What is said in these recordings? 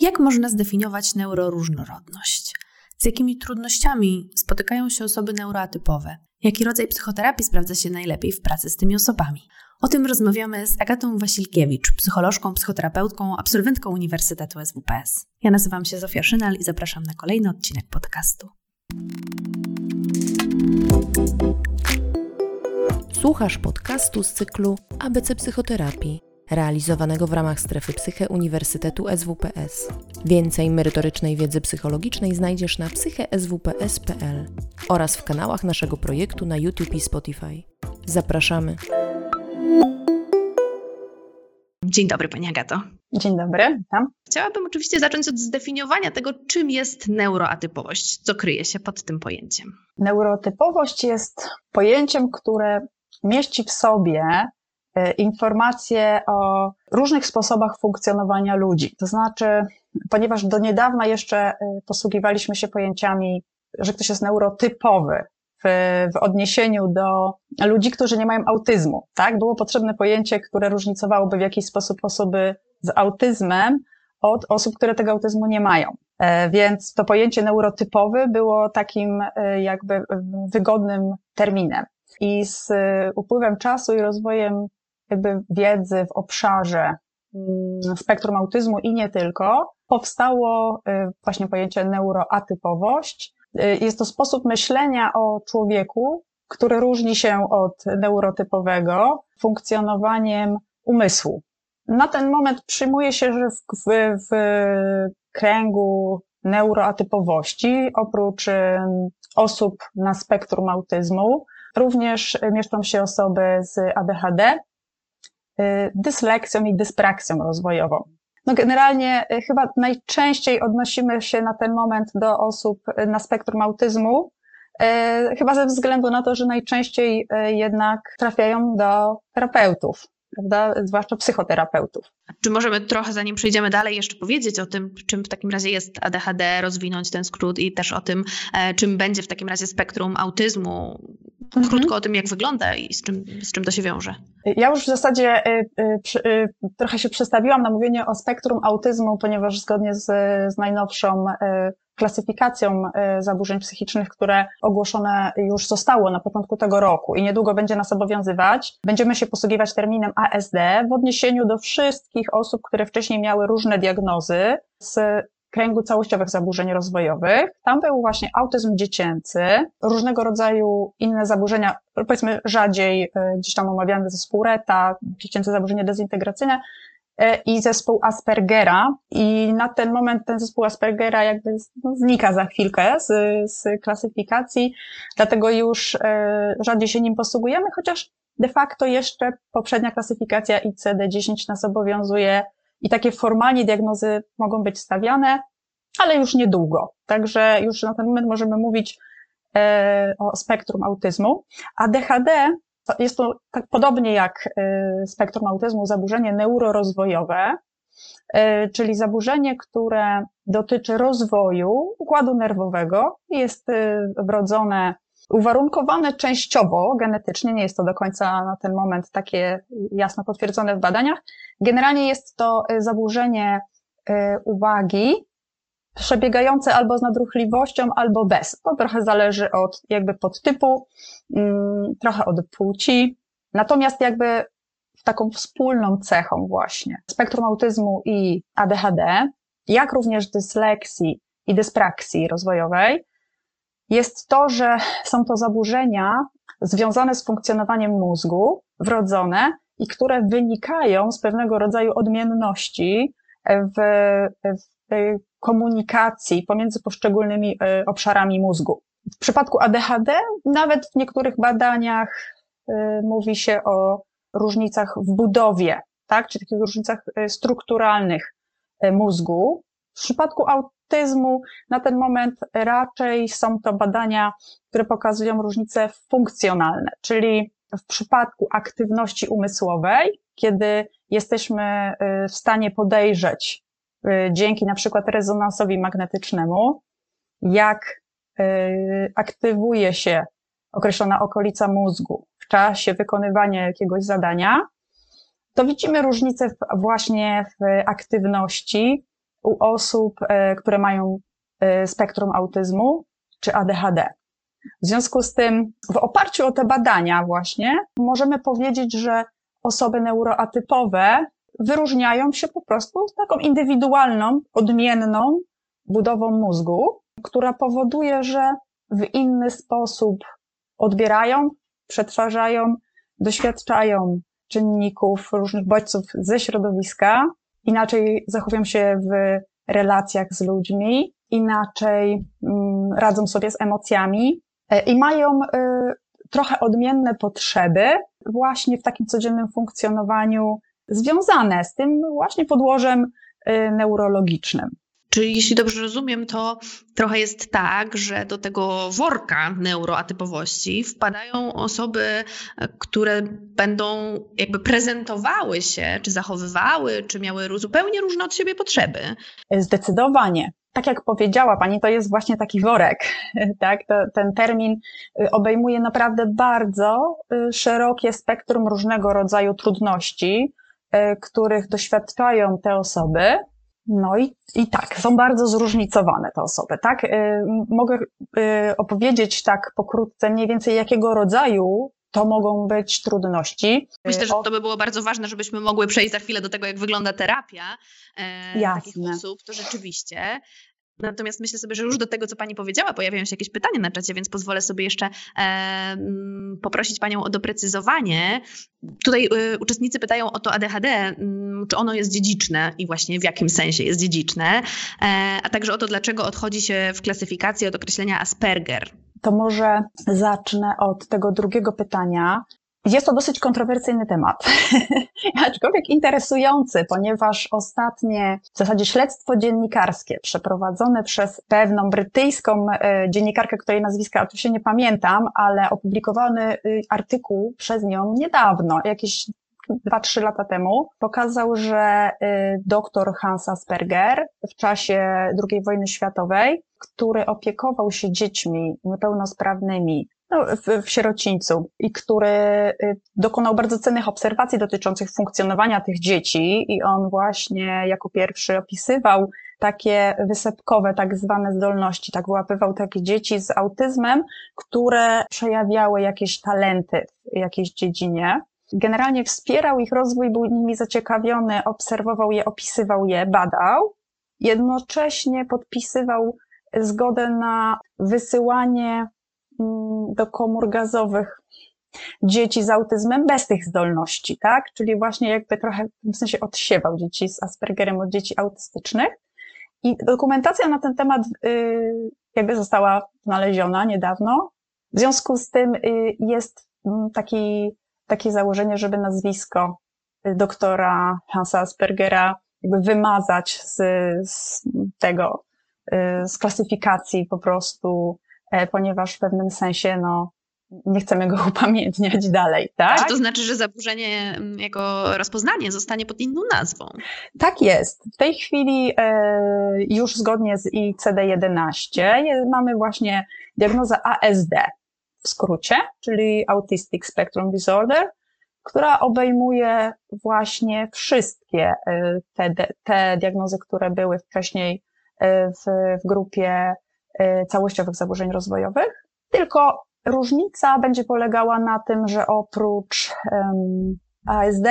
Jak można zdefiniować neuroróżnorodność? Z jakimi trudnościami spotykają się osoby neuroatypowe? Jaki rodzaj psychoterapii sprawdza się najlepiej w pracy z tymi osobami? O tym rozmawiamy z Agatą Wasilkiewicz, psycholożką, psychoterapeutką, absolwentką Uniwersytetu SWPS. Ja nazywam się Zofia Szynal i zapraszam na kolejny odcinek podcastu. Słuchasz podcastu z cyklu ABC Psychoterapii realizowanego w ramach strefy Psyche Uniwersytetu SWPS. Więcej merytorycznej wiedzy psychologicznej znajdziesz na psycheswps.pl oraz w kanałach naszego projektu na YouTube i Spotify. Zapraszamy. Dzień dobry, Pani Agato. Dzień dobry, witam. Chciałabym oczywiście zacząć od zdefiniowania tego, czym jest neuroatypowość, co kryje się pod tym pojęciem. Neurotypowość jest pojęciem, które mieści w sobie informacje o różnych sposobach funkcjonowania ludzi. To znaczy, ponieważ do niedawna jeszcze e, posługiwaliśmy się pojęciami, że ktoś jest neurotypowy w, w odniesieniu do ludzi, którzy nie mają autyzmu, tak? Było potrzebne pojęcie, które różnicowałoby w jakiś sposób osoby z autyzmem od osób, które tego autyzmu nie mają. E, więc to pojęcie neurotypowy było takim jakby wygodnym terminem. I z upływem czasu i rozwojem jakby wiedzy w obszarze mm, spektrum autyzmu i nie tylko, powstało y, właśnie pojęcie neuroatypowość. Y, jest to sposób myślenia o człowieku, który różni się od neurotypowego funkcjonowaniem umysłu. Na ten moment przyjmuje się, że w, w, w kręgu neuroatypowości, oprócz osób na spektrum autyzmu, również mieszczą się osoby z ADHD, Y, dyslekcją i dyspraksją rozwojową. No generalnie y, chyba najczęściej odnosimy się na ten moment do osób y, na spektrum autyzmu, chyba ze względu na to, że najczęściej jednak trafiają do terapeutów, prawda? zwłaszcza psychoterapeutów. Czy możemy trochę, zanim przejdziemy dalej, jeszcze powiedzieć o tym, czym w takim razie jest ADHD, rozwinąć ten skrót i też o tym, e, czym będzie w takim razie spektrum autyzmu, Mhm. Krótko o tym, jak wygląda i z czym, z czym to się wiąże. Ja już w zasadzie y, y, trochę się przestawiłam na mówienie o spektrum autyzmu, ponieważ zgodnie z, z najnowszą klasyfikacją zaburzeń psychicznych, które ogłoszone już zostało na początku tego roku i niedługo będzie nas obowiązywać, będziemy się posługiwać terminem ASD w odniesieniu do wszystkich osób, które wcześniej miały różne diagnozy z kręgu całościowych zaburzeń rozwojowych. Tam był właśnie autyzm dziecięcy, różnego rodzaju inne zaburzenia, powiedzmy rzadziej e, gdzieś tam omawiany zespół Reta, dziecięce zaburzenie dezintegracyjne e, i zespół Aspergera. I na ten moment ten zespół Aspergera jakby no, znika za chwilkę z, z klasyfikacji, dlatego już e, rzadziej się nim posługujemy, chociaż de facto jeszcze poprzednia klasyfikacja ICD-10 nas obowiązuje i takie formalnie diagnozy mogą być stawiane, ale już niedługo. Także już na ten moment możemy mówić e, o spektrum autyzmu. A DHD jest to tak podobnie jak e, spektrum autyzmu zaburzenie neurorozwojowe, e, czyli zaburzenie, które dotyczy rozwoju układu nerwowego, jest e, wrodzone uwarunkowane częściowo genetycznie, nie jest to do końca na ten moment takie jasno potwierdzone w badaniach. Generalnie jest to y, zaburzenie y, uwagi, przebiegające albo z nadruchliwością, albo bez. To trochę zależy od jakby podtypu, mm, trochę od płci. Natomiast jakby taką wspólną cechą właśnie spektrum autyzmu i ADHD, jak również dysleksji i dyspraksji rozwojowej, jest to, że są to zaburzenia związane z funkcjonowaniem mózgu, wrodzone i które wynikają z pewnego rodzaju odmienności w, w komunikacji pomiędzy poszczególnymi e, obszarami mózgu. W przypadku ADHD nawet w niektórych badaniach e, mówi się o różnicach w budowie, tak, czy takich różnicach e, strukturalnych mózgu. W przypadku autyzmu na ten moment raczej są to badania, które pokazują różnice funkcjonalne, czyli w przypadku aktywności umysłowej, kiedy jesteśmy w stanie podejrzeć dzięki na przykład rezonansowi magnetycznemu, jak y, aktywuje się określona okolica mózgu w czasie wykonywania jakiegoś zadania, to widzimy różnicę właśnie w aktywności u osób, które mają spektrum autyzmu czy ADHD. W związku z tym, w oparciu o te badania właśnie, możemy powiedzieć, że osoby neuroatypowe wyróżniają się po prostu taką indywidualną, odmienną budową mózgu, która powoduje, że w inny sposób odbierają, przetwarzają, doświadczają czynników, różnych bodźców ze środowiska, inaczej zachowują się w relacjach z ludźmi, inaczej mm, radzą sobie z emocjami e, i mają y, trochę odmienne potrzeby właśnie w takim codziennym funkcjonowaniu związane z tym właśnie podłożem y, neurologicznym. Czyli jeśli dobrze rozumiem, to trochę jest tak, że do tego worka neuroatypowości wpadają osoby, które będą jakby prezentowały się, czy zachowywały, czy miały zupełnie różne od siebie potrzeby. Zdecydowanie. Tak jak powiedziała Pani, to jest właśnie taki worek, tak? To, ten termin y, obejmuje naprawdę bardzo y, szerokie spektrum różnego rodzaju trudności, których doświadczają te osoby. No i, i tak, są bardzo zróżnicowane te osoby, tak? Y, mogę y, opowiedzieć tak pokrótce mniej więcej jakiego rodzaju to mogą być trudności. Myślę, że to by było bardzo ważne, żebyśmy mogły przejść za chwilę do tego, jak wygląda terapia e, takich osób. To rzeczywiście Natomiast myślę sobie, że już do tego, co Pani powiedziała, pojawiają się jakieś pytania na czacie, więc pozwolę sobie jeszcze e, poprosić Panią o doprecyzowanie. Tutaj e, uczestnicy pytają o to ADHD, mm, czy ono jest dziedziczne i właśnie w jakim sensie jest dziedziczne, e, a także o to, dlaczego odchodzi się w klasyfikacji od określenia Asperger. To może zacznę od tego drugiego pytania. Jest to dosyć kontrowersyjny temat, aczkolwiek interesujący, ponieważ ostatnie w zasadzie śledztwo dziennikarskie przeprowadzone przez pewną brytyjską e, dziennikarkę, której nazwiska oczywiście nie pamiętam, ale opublikowany y, artykuł przez nią niedawno, jakieś 2-3 lata temu, pokazał, że y, doktor Hans Asperger w czasie II wojny światowej, który opiekował się dziećmi niepełnosprawnymi no, w, w sierocińcu i który y, dokonał bardzo cennych obserwacji dotyczących funkcjonowania tych dzieci i on właśnie jako pierwszy opisywał takie wysepkowe, tak zwane zdolności, tak wyłapywał takie dzieci z autyzmem, które przejawiały jakieś talenty w jakiejś dziedzinie. Generalnie wspierał ich rozwój, był nimi zaciekawiony, obserwował je, opisywał je, badał. Jednocześnie podpisywał zgodę na wysyłanie do komór gazowych dzieci z autyzmem bez tych zdolności, tak? Czyli właśnie jakby trochę w tym sensie odsiewał dzieci z Aspergerem od dzieci autystycznych. I dokumentacja na ten temat y, jakby została znaleziona niedawno. W związku z tym y, jest mm, taki, takie założenie, żeby nazwisko doktora Hansa Aspergera jakby wymazać z, z tego, y, z klasyfikacji po prostu ponieważ w pewnym sensie, no, nie chcemy go upamiętniać dalej, tak? To znaczy, że zaburzenie mm, jako rozpoznanie zostanie pod inną nazwą? Tak jest. W tej chwili e, już zgodnie z ICD-11 mamy właśnie diagnozę ASD w skrócie, czyli Autistic Spectrum Disorder, która obejmuje właśnie wszystkie e, te, te diagnozy, które były wcześniej w, w grupie całościowych zaburzeń rozwojowych, tylko różnica będzie polegała na tym, że oprócz ASD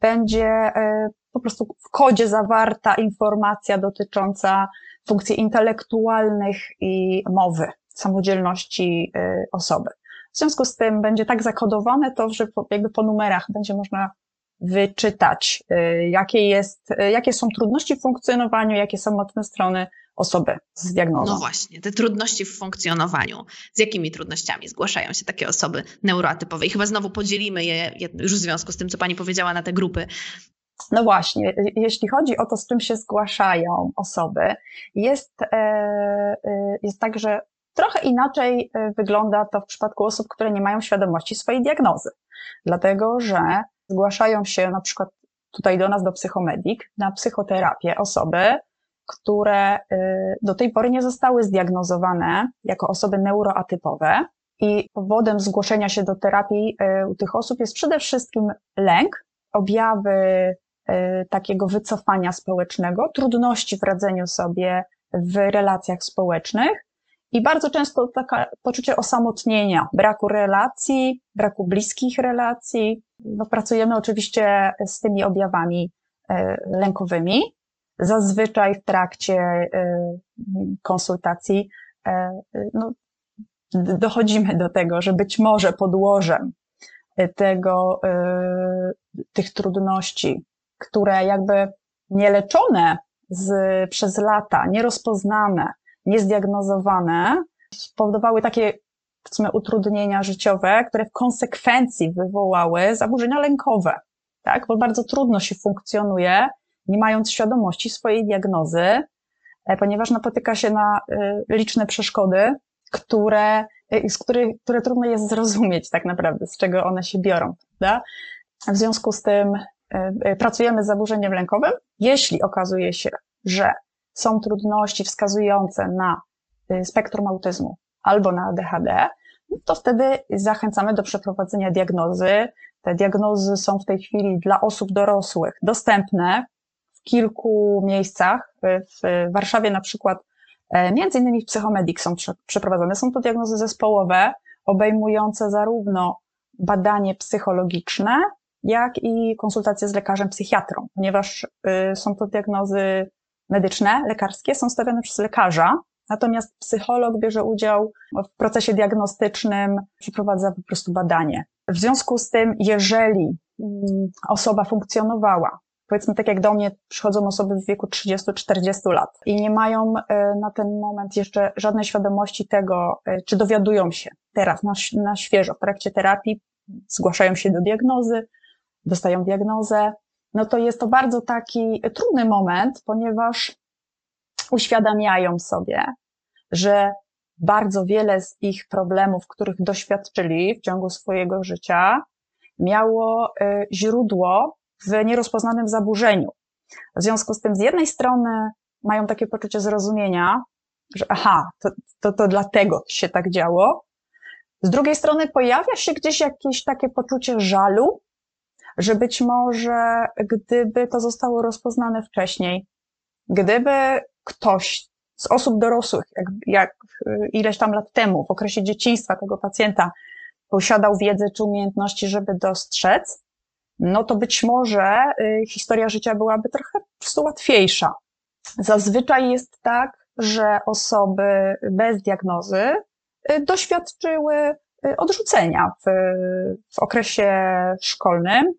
będzie y, po prostu w kodzie zawarta informacja dotycząca funkcji intelektualnych i mowy, samodzielności y, osoby. W związku z tym będzie tak zakodowane to, że jakby po numerach będzie można wyczytać, jakie, jest, jakie są trudności w funkcjonowaniu, jakie są mocne strony osoby z diagnozą. No właśnie, te trudności w funkcjonowaniu. Z jakimi trudnościami zgłaszają się takie osoby neuroatypowe? I chyba znowu podzielimy je już w związku z tym, co Pani powiedziała na te grupy. No właśnie, jeśli chodzi o to, z czym się zgłaszają osoby, jest, e, e, jest tak, że trochę inaczej e, wygląda to w przypadku osób, które nie mają świadomości swojej diagnozy. Dlatego, że zgłaszają się na przykład tutaj do nas, do psychomedik, na psychoterapię osoby, które y, do tej pory nie zostały zdiagnozowane jako osoby neuroatypowe. I powodem zgłoszenia się do terapii y, u tych osób jest przede wszystkim lęk, objawy takiego wycofania społecznego, trudności w radzeniu sobie w relacjach społecznych i bardzo często takie poczucie osamotnienia, braku relacji, braku bliskich relacji. No, pracujemy oczywiście z tymi objawami lękowymi. Zazwyczaj w trakcie konsultacji no, dochodzimy do tego, że być może podłożem tego, y, tych trudności, które jakby nieleczone z, przez lata, nierozpoznane, niezdiagnozowane, spowodowały takie powiedzmy, utrudnienia życiowe, które w konsekwencji wywołały zaburzenia lękowe, tak? Bo bardzo trudno się funkcjonuje, nie mając świadomości swojej diagnozy, e, ponieważ napotyka się na y, liczne przeszkody, które z których, które trudno jest zrozumieć tak naprawdę, z czego one się biorą, prawda? W związku z tym e, e, pracujemy z zaburzeniem lękowym. Jeśli okazuje się, że są trudności wskazujące na e, spektrum autyzmu albo na ADHD, to wtedy zachęcamy do przeprowadzenia diagnozy. Te diagnozy są w tej chwili dla osób dorosłych dostępne kilku miejscach. W Warszawie na przykład E, między innymi w Psychomedik są przeprowadzane. Są to diagnozy zespołowe, obejmujące zarówno badanie psychologiczne, jak i konsultacje z lekarzem psychiatrą, ponieważ y, są to diagnozy medyczne, lekarskie, są stawiane przez lekarza, natomiast psycholog bierze udział w procesie diagnostycznym, przeprowadza po prostu badanie. W związku z tym, jeżeli mm, osoba funkcjonowała powiedzmy tak jak do mnie przychodzą osoby w wieku 30-40 lat i nie mają e, na ten moment jeszcze żadnej świadomości tego, e, czy dowiadują się teraz na, na świeżo. W trakcie terapii, zgłaszają się do diagnozy, dostają diagnozę, no to jest to bardzo taki trudny moment, ponieważ uświadamiają sobie, że bardzo wiele z ich problemów, których doświadczyli w ciągu swojego życia, miało e, źródło w nierozpoznanym zaburzeniu. W związku z tym, z jednej strony mają takie poczucie zrozumienia, że aha, to, to, to dlatego się tak działo. Z drugiej strony pojawia się gdzieś jakieś takie poczucie żalu, że być może gdyby to zostało rozpoznane wcześniej, gdyby ktoś z osób dorosłych, jak, jak ileś tam lat temu, w okresie dzieciństwa tego pacjenta, posiadał wiedzę czy umiejętności, żeby dostrzec, no to być może y, historia życia byłaby trochę po prostu łatwiejsza. Zazwyczaj jest tak, że osoby bez diagnozy y, doświadczyły y, odrzucenia w, w okresie szkolnym.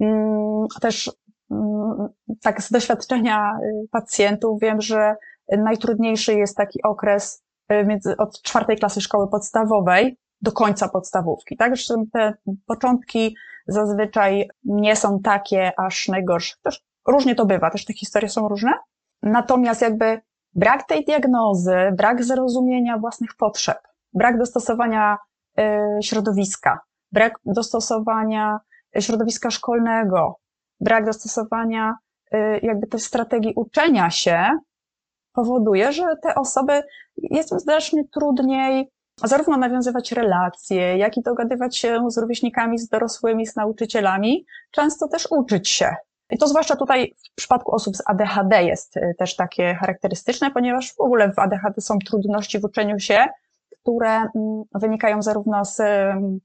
Mm, też mm, tak z doświadczenia pacjentów wiem, że najtrudniejszy jest taki okres między, od czwartej klasy szkoły podstawowej do końca podstawówki. Tak, że te początki zazwyczaj nie są takie aż najgorsze. Też różnie to bywa, też te historie są różne. Natomiast jakby brak tej diagnozy, brak zrozumienia własnych potrzeb, brak dostosowania y, środowiska, brak dostosowania środowiska szkolnego, brak dostosowania y, jakby tej strategii uczenia się powoduje, że te osoby jest znacznie trudniej zarówno nawiązywać relacje, jak i dogadywać się z rówieśnikami, z dorosłymi, z nauczycielami, często też uczyć się. I to zwłaszcza tutaj w przypadku osób z ADHD jest y, też takie charakterystyczne, ponieważ w ogóle w ADHD są trudności w uczeniu się, które mm, wynikają zarówno z, mm,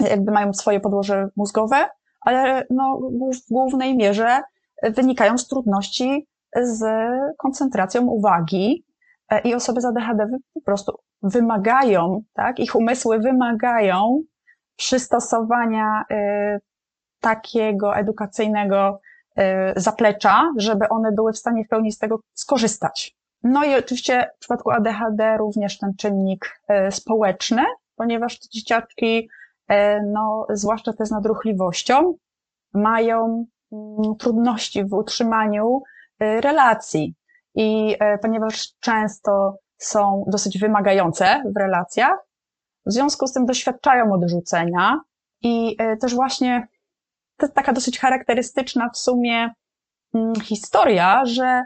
jakby mają swoje podłoże mózgowe, ale no, w głównej mierze wynikają z trudności z koncentracją uwagi i osoby z ADHD po prostu wymagają, tak, ich umysły wymagają przystosowania y, takiego edukacyjnego y, zaplecza, żeby one były w stanie w pełni z tego skorzystać. No i oczywiście w przypadku ADHD również ten czynnik y, społeczny, ponieważ te dzieciaczki, no, zwłaszcza te z nadruchliwością, mają mm, trudności w utrzymaniu relacji. I y, ponieważ często są dosyć wymagające w relacjach, w związku z tym doświadczają odrzucenia i e, też właśnie to jest taka dosyć charakterystyczna w sumie mm, historia, że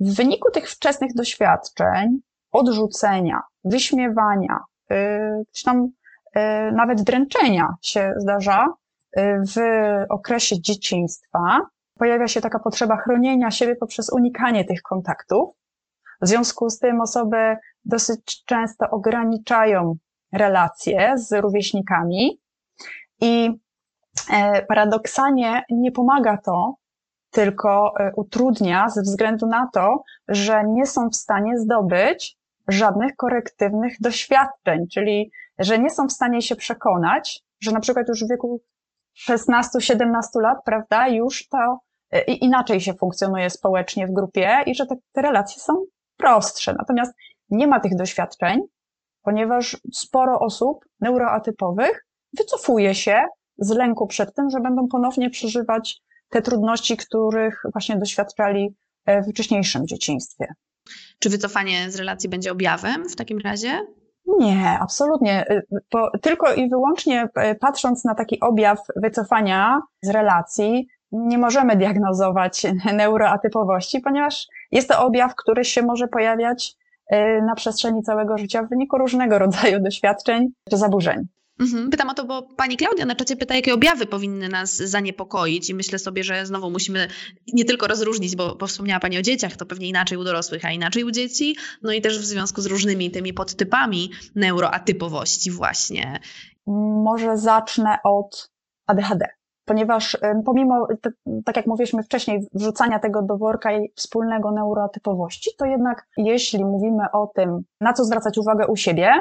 w wyniku tych wczesnych doświadczeń, odrzucenia, wyśmiewania, e, czy tam e, nawet dręczenia się zdarza w okresie dzieciństwa, pojawia się taka potrzeba chronienia siebie poprzez unikanie tych kontaktów. W związku z tym osoby dosyć często ograniczają relacje z rówieśnikami i e, paradoksalnie nie pomaga to, tylko e, utrudnia ze względu na to, że nie są w stanie zdobyć żadnych korektywnych doświadczeń, czyli że nie są w stanie się przekonać, że na przykład już w wieku 16-17 lat, prawda, już to e, inaczej się funkcjonuje społecznie w grupie i że te, te relacje są prostsze. Natomiast nie ma tych doświadczeń, ponieważ sporo osób neuroatypowych wycofuje się z lęku przed tym, że będą ponownie przeżywać te trudności, których właśnie doświadczali e, w wcześniejszym dzieciństwie. Czy wycofanie z relacji będzie objawem w takim razie? Nie, absolutnie. Bo y, tylko i wyłącznie e, patrząc na taki objaw wycofania z relacji, nie możemy diagnozować neuroatypowości, ponieważ jest to objaw, który się może pojawiać e, na przestrzeni całego życia w wyniku różnego rodzaju doświadczeń czy zaburzeń. Mhm. Pytam o to, bo pani Klaudia na czacie pyta, jakie objawy powinny nas zaniepokoić i myślę sobie, że znowu musimy nie tylko rozróżnić, bo, bo wspomniała pani o dzieciach, to pewnie inaczej u dorosłych, a inaczej u dzieci, no i też w związku z różnymi tymi podtypami neuroatypowości właśnie. Może zacznę od ADHD ponieważ pomimo, tak jak mówiliśmy wcześniej, wrzucania tego do worka i wspólnego neurotypowości, to jednak jeśli mówimy o tym, na co zwracać uwagę u siebie,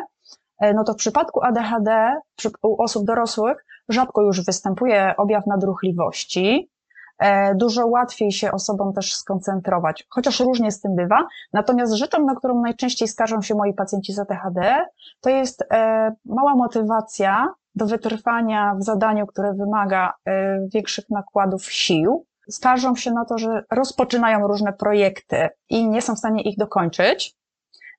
e, no to w przypadku ADHD u osób dorosłych rzadko już występuje objaw nadruchliwości, e, dużo łatwiej się osobom też skoncentrować, chociaż różnie z tym bywa. Natomiast rzeczą, na którą najczęściej skarżą się moi pacjenci z ADHD, to jest e, mała motywacja do wytrwania w zadaniu, które wymaga y, większych nakładów sił, skarżą się na to, że rozpoczynają różne projekty i nie są w stanie ich dokończyć.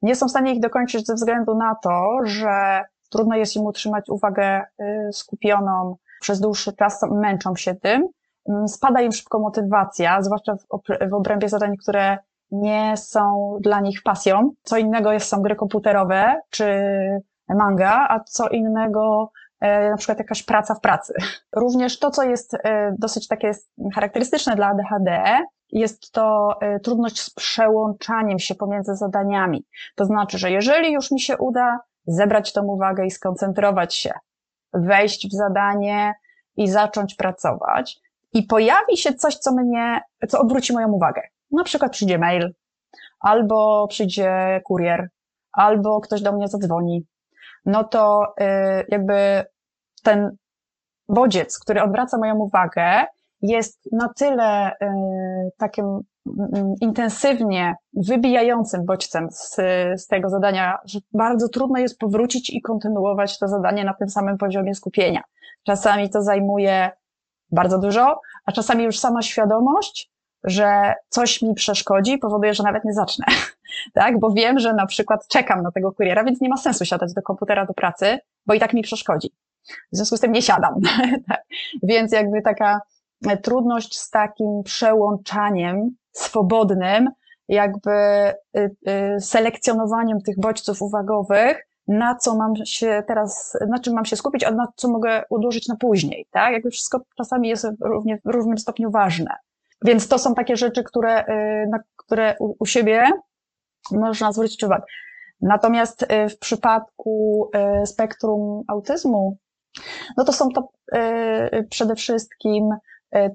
Nie są w stanie ich dokończyć ze względu na to, że trudno jest im utrzymać uwagę y, skupioną przez dłuższy czas, męczą się tym. Mm, spada im szybko motywacja, zwłaszcza w obrębie zadań, które nie są dla nich pasją. Co innego są gry komputerowe czy manga, a co innego E, na przykład jakaś praca w pracy. Również to, co jest e, dosyć takie charakterystyczne dla ADHD, jest to e, trudność z przełączaniem się pomiędzy zadaniami. To znaczy, że jeżeli już mi się uda zebrać tą uwagę i skoncentrować się, wejść w zadanie i zacząć pracować, i pojawi się coś, co mnie, co odwróci moją uwagę. Na przykład przyjdzie mail, albo przyjdzie kurier, albo ktoś do mnie zadzwoni, no to jakby ten bodziec, który odwraca moją uwagę, jest na tyle y, takim mm, intensywnie wybijającym bodźcem z, z tego zadania, że bardzo trudno jest powrócić i kontynuować to zadanie na tym samym poziomie skupienia. Czasami to zajmuje bardzo dużo, a czasami już sama świadomość, że coś mi przeszkodzi, powoduje, że nawet nie zacznę. tak? Bo wiem, że na przykład czekam na tego kuriera, więc nie ma sensu siadać do komputera do pracy, bo i tak mi przeszkodzi. W związku z tym nie siadam. tak? Więc jakby taka trudność z takim przełączaniem swobodnym, jakby y, y, selekcjonowaniem tych bodźców uwagowych, na co mam się teraz, na czym mam się skupić, a na co mogę odłożyć na później, tak? Jakby wszystko czasami jest równie, w różnym stopniu ważne. Więc to są takie rzeczy, które, y, na które u, u siebie można zwrócić uwagę. Natomiast w przypadku spektrum autyzmu, no to są to przede wszystkim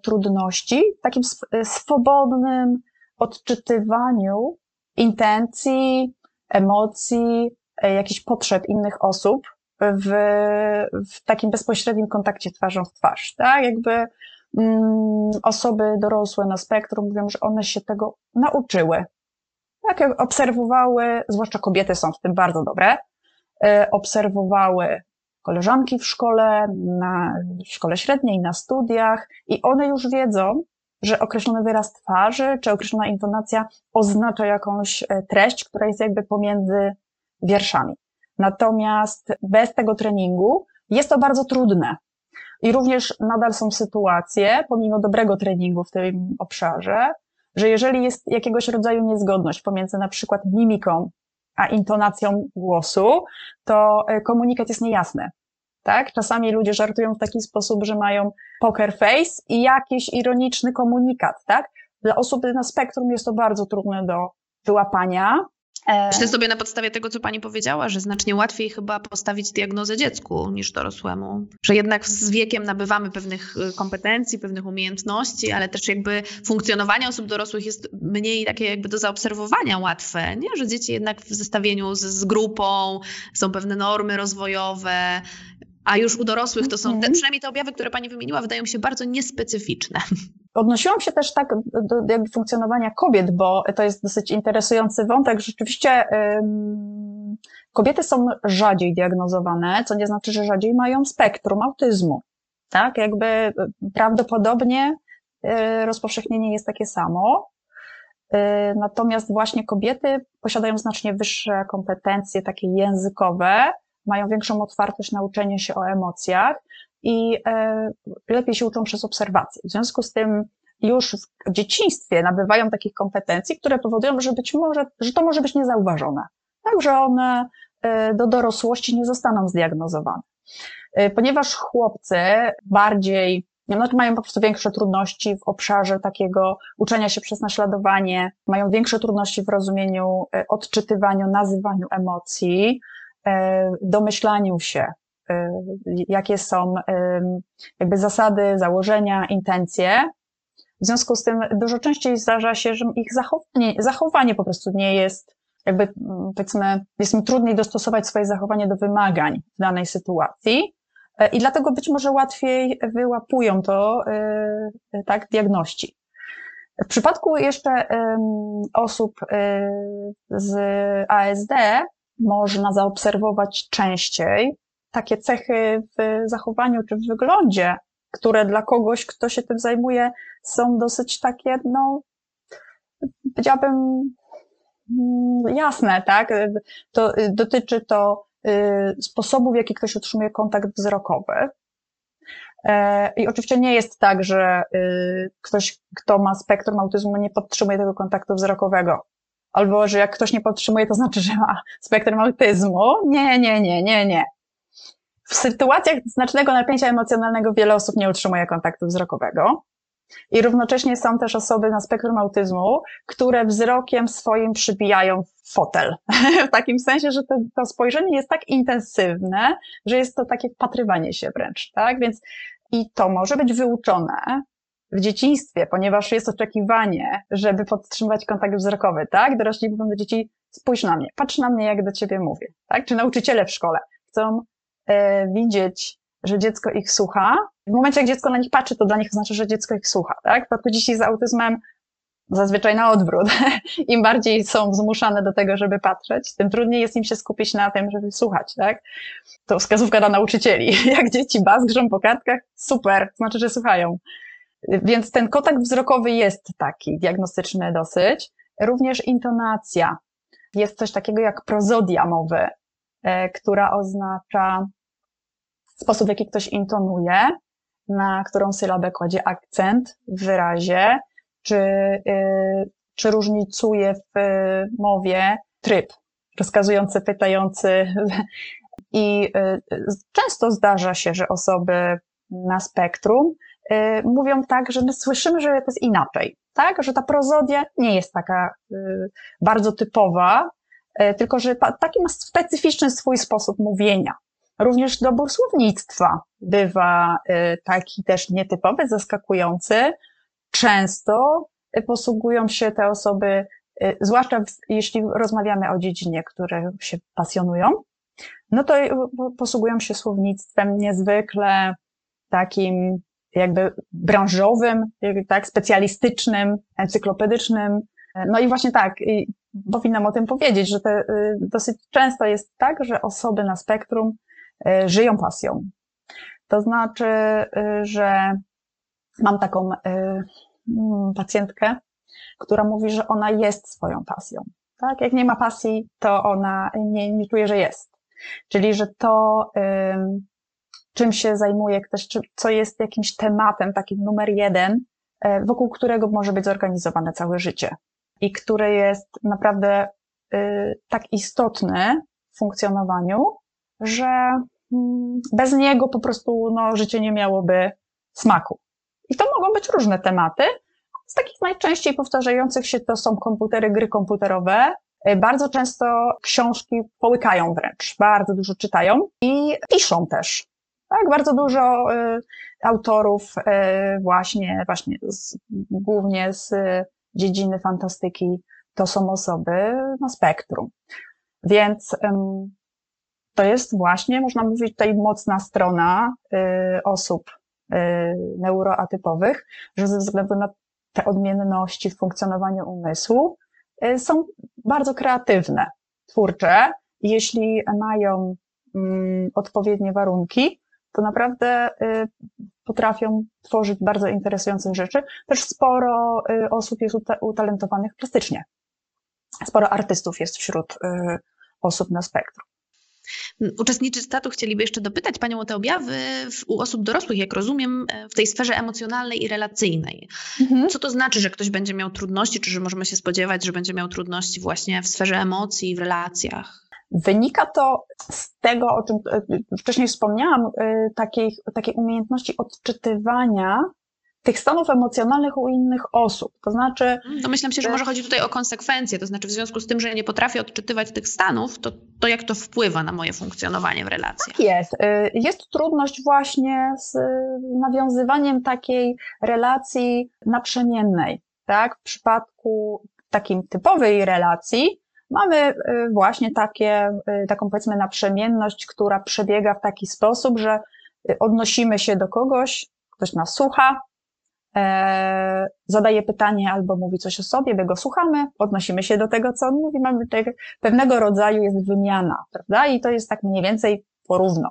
trudności w takim swobodnym odczytywaniu intencji, emocji, jakichś potrzeb innych osób w, w takim bezpośrednim kontakcie twarzą w twarz, tak? Jakby Mm, osoby dorosłe na spektrum mówią, że one się tego nauczyły. Tak, obserwowały, zwłaszcza kobiety są w tym bardzo dobre, obserwowały koleżanki w szkole, na w szkole średniej, na studiach i one już wiedzą, że określony wyraz twarzy czy określona intonacja oznacza jakąś e, treść, która jest jakby pomiędzy wierszami. Natomiast bez tego treningu jest to bardzo trudne, i również nadal są sytuacje, pomimo dobrego treningu w tym obszarze, że jeżeli jest jakiegoś rodzaju niezgodność pomiędzy na przykład mimiką a intonacją głosu, to e, komunikat jest niejasny. tak? Czasami ludzie żartują w taki sposób, że mają poker face i jakiś ironiczny komunikat, tak? Dla osób na spektrum jest to bardzo trudne do wyłapania. E, Myślę sobie na podstawie tego, co Pani powiedziała, że znacznie łatwiej chyba postawić diagnozę dziecku niż dorosłemu. Że jednak z wiekiem nabywamy pewnych y, kompetencji, pewnych umiejętności, ale też jakby funkcjonowanie osób dorosłych jest mniej takie jakby do zaobserwowania łatwe, nie? Że dzieci jednak w zestawieniu z, z grupą są pewne normy rozwojowe, a już u dorosłych to są, te, mhm. przynajmniej te objawy, które Pani wymieniła, wydają się bardzo niespecyficzne. Odnosiłam się też tak do, do jakby funkcjonowania kobiet, bo to jest dosyć interesujący wątek. Rzeczywiście ym, kobiety są rzadziej diagnozowane, co nie znaczy, że rzadziej mają spektrum autyzmu. Tak, jakby y, prawdopodobnie y, rozpowszechnienie jest takie samo. Y, natomiast właśnie kobiety posiadają znacznie wyższe kompetencje takie językowe, mają większą otwartość na uczenie się o emocjach i e, lepiej się uczą przez obserwacje. W związku z tym już w dzieciństwie nabywają takich kompetencji, które powodują, że być może, że to może być niezauważone. Tak, że one e, do dorosłości nie zostaną zdiagnozowane. E, ponieważ chłopcy bardziej no, mają po prostu większe trudności w obszarze takiego uczenia się przez naśladowanie, mają większe trudności w rozumieniu, odczytywaniu, nazywaniu emocji, domyślaniu się, Y, jakie są jakby zasady, założenia, intencje. W związku z tym dużo częściej zdarza się, że ich zachowanie, zachowanie po prostu nie jest, jakby mm, powiedzmy, jest im trudniej dostosować swoje zachowanie do wymagań w danej sytuacji. E, I dlatego być może łatwiej wyłapują to, tak, diagności. W przypadku jeszcze osób z ASD można zaobserwować częściej takie cechy w zachowaniu czy w wyglądzie, które dla kogoś, kto się tym zajmuje, są dosyć takie, no, powiedziałabym, mm, jasne, tak? To dotyczy to y, sposobu, w jaki ktoś utrzymuje kontakt wzrokowy. E, I oczywiście nie jest tak, że y, ktoś, kto ma spektrum autyzmu, nie podtrzymuje tego kontaktu wzrokowego. Albo, że jak ktoś nie podtrzymuje, to znaczy, że ma spektrum autyzmu. Nie, nie, nie, nie, nie. W sytuacjach znacznego napięcia emocjonalnego wiele osób nie utrzymuje kontaktu wzrokowego. I równocześnie są też osoby na spektrum autyzmu, które wzrokiem swoim przybijają fotel. w takim sensie, że to, to spojrzenie jest tak intensywne, że jest to takie wpatrywanie się wręcz, tak? Więc i to może być wyuczone w dzieciństwie, ponieważ jest oczekiwanie, żeby podtrzymywać kontakt wzrokowy, tak? Dorośli mówią do dzieci, spójrz na mnie, patrz na mnie, jak do ciebie mówię, tak? Czy nauczyciele w szkole chcą e, widzieć, że dziecko ich słucha. W momencie, jak dziecko na nich patrzy, to dla nich oznacza, że dziecko ich słucha, tak? W przypadku dzieci z autyzmem zazwyczaj na odwrót. Im bardziej są zmuszane do tego, żeby patrzeć, tym trudniej jest im się skupić na tym, żeby słuchać, tak? To wskazówka dla nauczycieli. Jak dzieci bazgrzą po kartkach, super, znaczy, że słuchają. Więc ten kontakt wzrokowy jest taki, diagnostyczny dosyć. Również intonacja. Jest coś takiego jak prozodia mowy, e, która oznacza sposób, w jaki ktoś intonuje, na którą sylabę kładzie akcent w wyrazie, czy, y, czy różnicuje w mowie tryb rozkazujący, pytający. I często zdarza się, że osoby na spektrum mówią tak, że my słyszymy, że to jest inaczej, tak? Że ta prozodia nie jest taka bardzo typowa, tylko że taki ma specyficzny swój sposób mówienia. Również dobór słownictwa bywa y, taki też nietypowy, zaskakujący. Często posługują się te osoby, y, zwłaszcza jeśli rozmawiamy o dziedzinie, które się pasjonują, no to y, posługują się słownictwem niezwykle takim jakby branżowym, tak, specjalistycznym, encyklopedycznym. No i właśnie tak, powinnam o tym powiedzieć, że to dosyć często jest tak, że osoby na spektrum E, żyją pasją. To znaczy, e, że mam taką mm, pacjentkę, która mówi, że ona jest swoją pasją. Tak? Jak nie ma pasji, to ona nie, nie czuje, że jest. Czyli, że to, czym się zajmuje ktoś, co jest jakimś tematem, takim numer jeden, wokół którego może być zorganizowane całe życie i które jest naprawdę tak istotne w funkcjonowaniu, że mm, bez niego po prostu no, życie nie miałoby smaku. I to mogą być różne tematy. Z takich najczęściej powtarzających się to są komputery, gry komputerowe. Y, bardzo często książki połykają wręcz, bardzo dużo czytają i piszą też. Tak, bardzo dużo y, autorów y, właśnie, właśnie z, głównie z dziedziny fantastyki to są osoby na spektrum. Więc to jest właśnie, można mówić, tutaj mocna strona y, osób neuroatypowych, że ze względu na te odmienności w funkcjonowaniu umysłu są bardzo kreatywne, twórcze. Jeśli mają mm, odpowiednie warunki, to naprawdę y, potrafią tworzyć bardzo interesujące rzeczy. Też sporo y, osób jest utalentowanych plastycznie. Sporo artystów jest wśród osób na spektrum. Uczestnicy statu chcieliby jeszcze dopytać Panią o te objawy u osób dorosłych, jak rozumiem, e, w tej sferze emocjonalnej i relacyjnej. Mhm. Co to znaczy, że ktoś będzie miał trudności, czy że możemy się spodziewać, że będzie miał trudności właśnie w sferze emocji, w relacjach? Wynika to z tego, o czym e, wcześniej wspomniałam, e, takiej, takiej umiejętności odczytywania tych stanów emocjonalnych u innych osób. To znaczy. Domyślam się, że może chodzi tutaj o konsekwencje, to znaczy w związku z tym, że nie potrafię odczytywać tych stanów, to, to jak to wpływa na moje funkcjonowanie w relacjach? Tak jest. Jest trudność właśnie z nawiązywaniem takiej relacji naprzemiennej. Tak? W przypadku takiej typowej relacji mamy y, właśnie takie, y, taką powiedzmy naprzemienność, która przebiega w taki sposób, że odnosimy się do kogoś, ktoś nas słucha, e, zadaje pytanie albo mówi coś o sobie, my go słuchamy, odnosimy się do tego, co on mówi, mamy tego, pewnego rodzaju jest wymiana, prawda? I to jest tak mniej więcej porówno.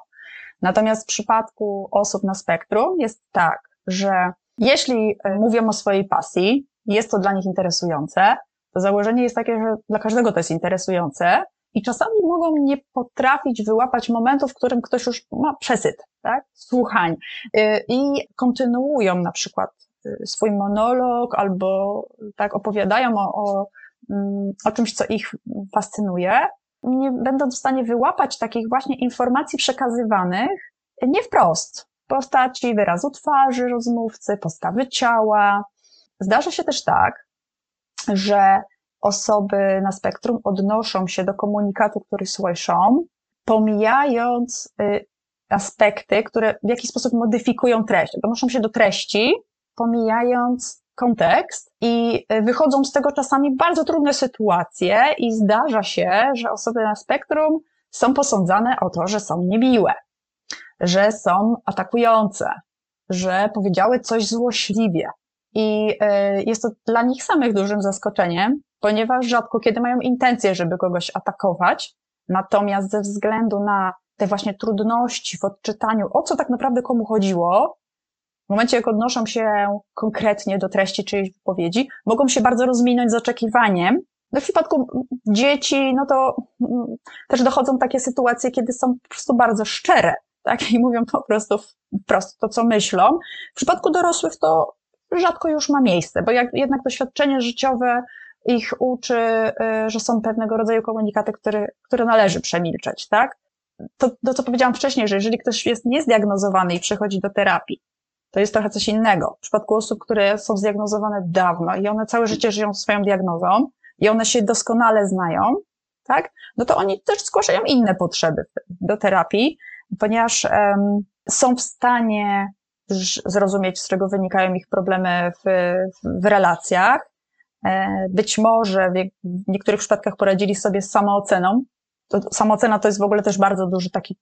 Natomiast w przypadku osób na spektrum jest tak, że jeśli e, mówią o swojej pasji, jest to dla nich interesujące, założenie jest takie, że dla każdego to jest interesujące i czasami mogą nie potrafić wyłapać momentu, w którym ktoś już ma przesyt, tak, słuchań e, i kontynuują na przykład Y, swój monolog albo tak opowiadają o, o, mm, o czymś, co ich fascynuje, nie będą w stanie wyłapać takich właśnie informacji przekazywanych nie wprost. Postaci wyrazu twarzy rozmówcy, postawy ciała. Zdarza się też tak, że osoby na spektrum odnoszą się do komunikatu, który słyszą, pomijając y, aspekty, które w jakiś sposób modyfikują treść. Odnoszą się do treści, pomijając kontekst i e, wychodzą z tego czasami bardzo trudne sytuacje i zdarza się, że osoby na spektrum są posądzane o to, że są niemiłe, że są atakujące, że powiedziały coś złośliwie. I e, jest to dla nich samych dużym zaskoczeniem, ponieważ rzadko kiedy mają intencję, żeby kogoś atakować, natomiast ze względu na te właśnie trudności w odczytaniu, o co tak naprawdę komu chodziło, w momencie, jak odnoszą się konkretnie do treści czyjejś wypowiedzi, mogą się bardzo rozminąć z oczekiwaniem. No w przypadku dzieci, no to mm, też dochodzą takie sytuacje, kiedy są po prostu bardzo szczere, tak? I mówią po prostu wprost to, co myślą. W przypadku dorosłych to rzadko już ma miejsce, bo jak, jednak doświadczenie życiowe ich uczy, y, że są pewnego rodzaju komunikaty, które, które należy przemilczeć, tak? To, to, co powiedziałam wcześniej, że jeżeli ktoś jest niezdiagnozowany i przychodzi do terapii, to jest trochę coś innego. W przypadku osób, które są zdiagnozowane dawno i one całe życie żyją swoją diagnozą i one się doskonale znają, tak? No to oni też zgłaszają inne potrzeby do terapii, ponieważ um, są w stanie zrozumieć, z czego wynikają ich problemy w, w relacjach. E, być może w niektórych przypadkach poradzili sobie z samooceną. To, samoocena to jest w ogóle też bardzo duży taki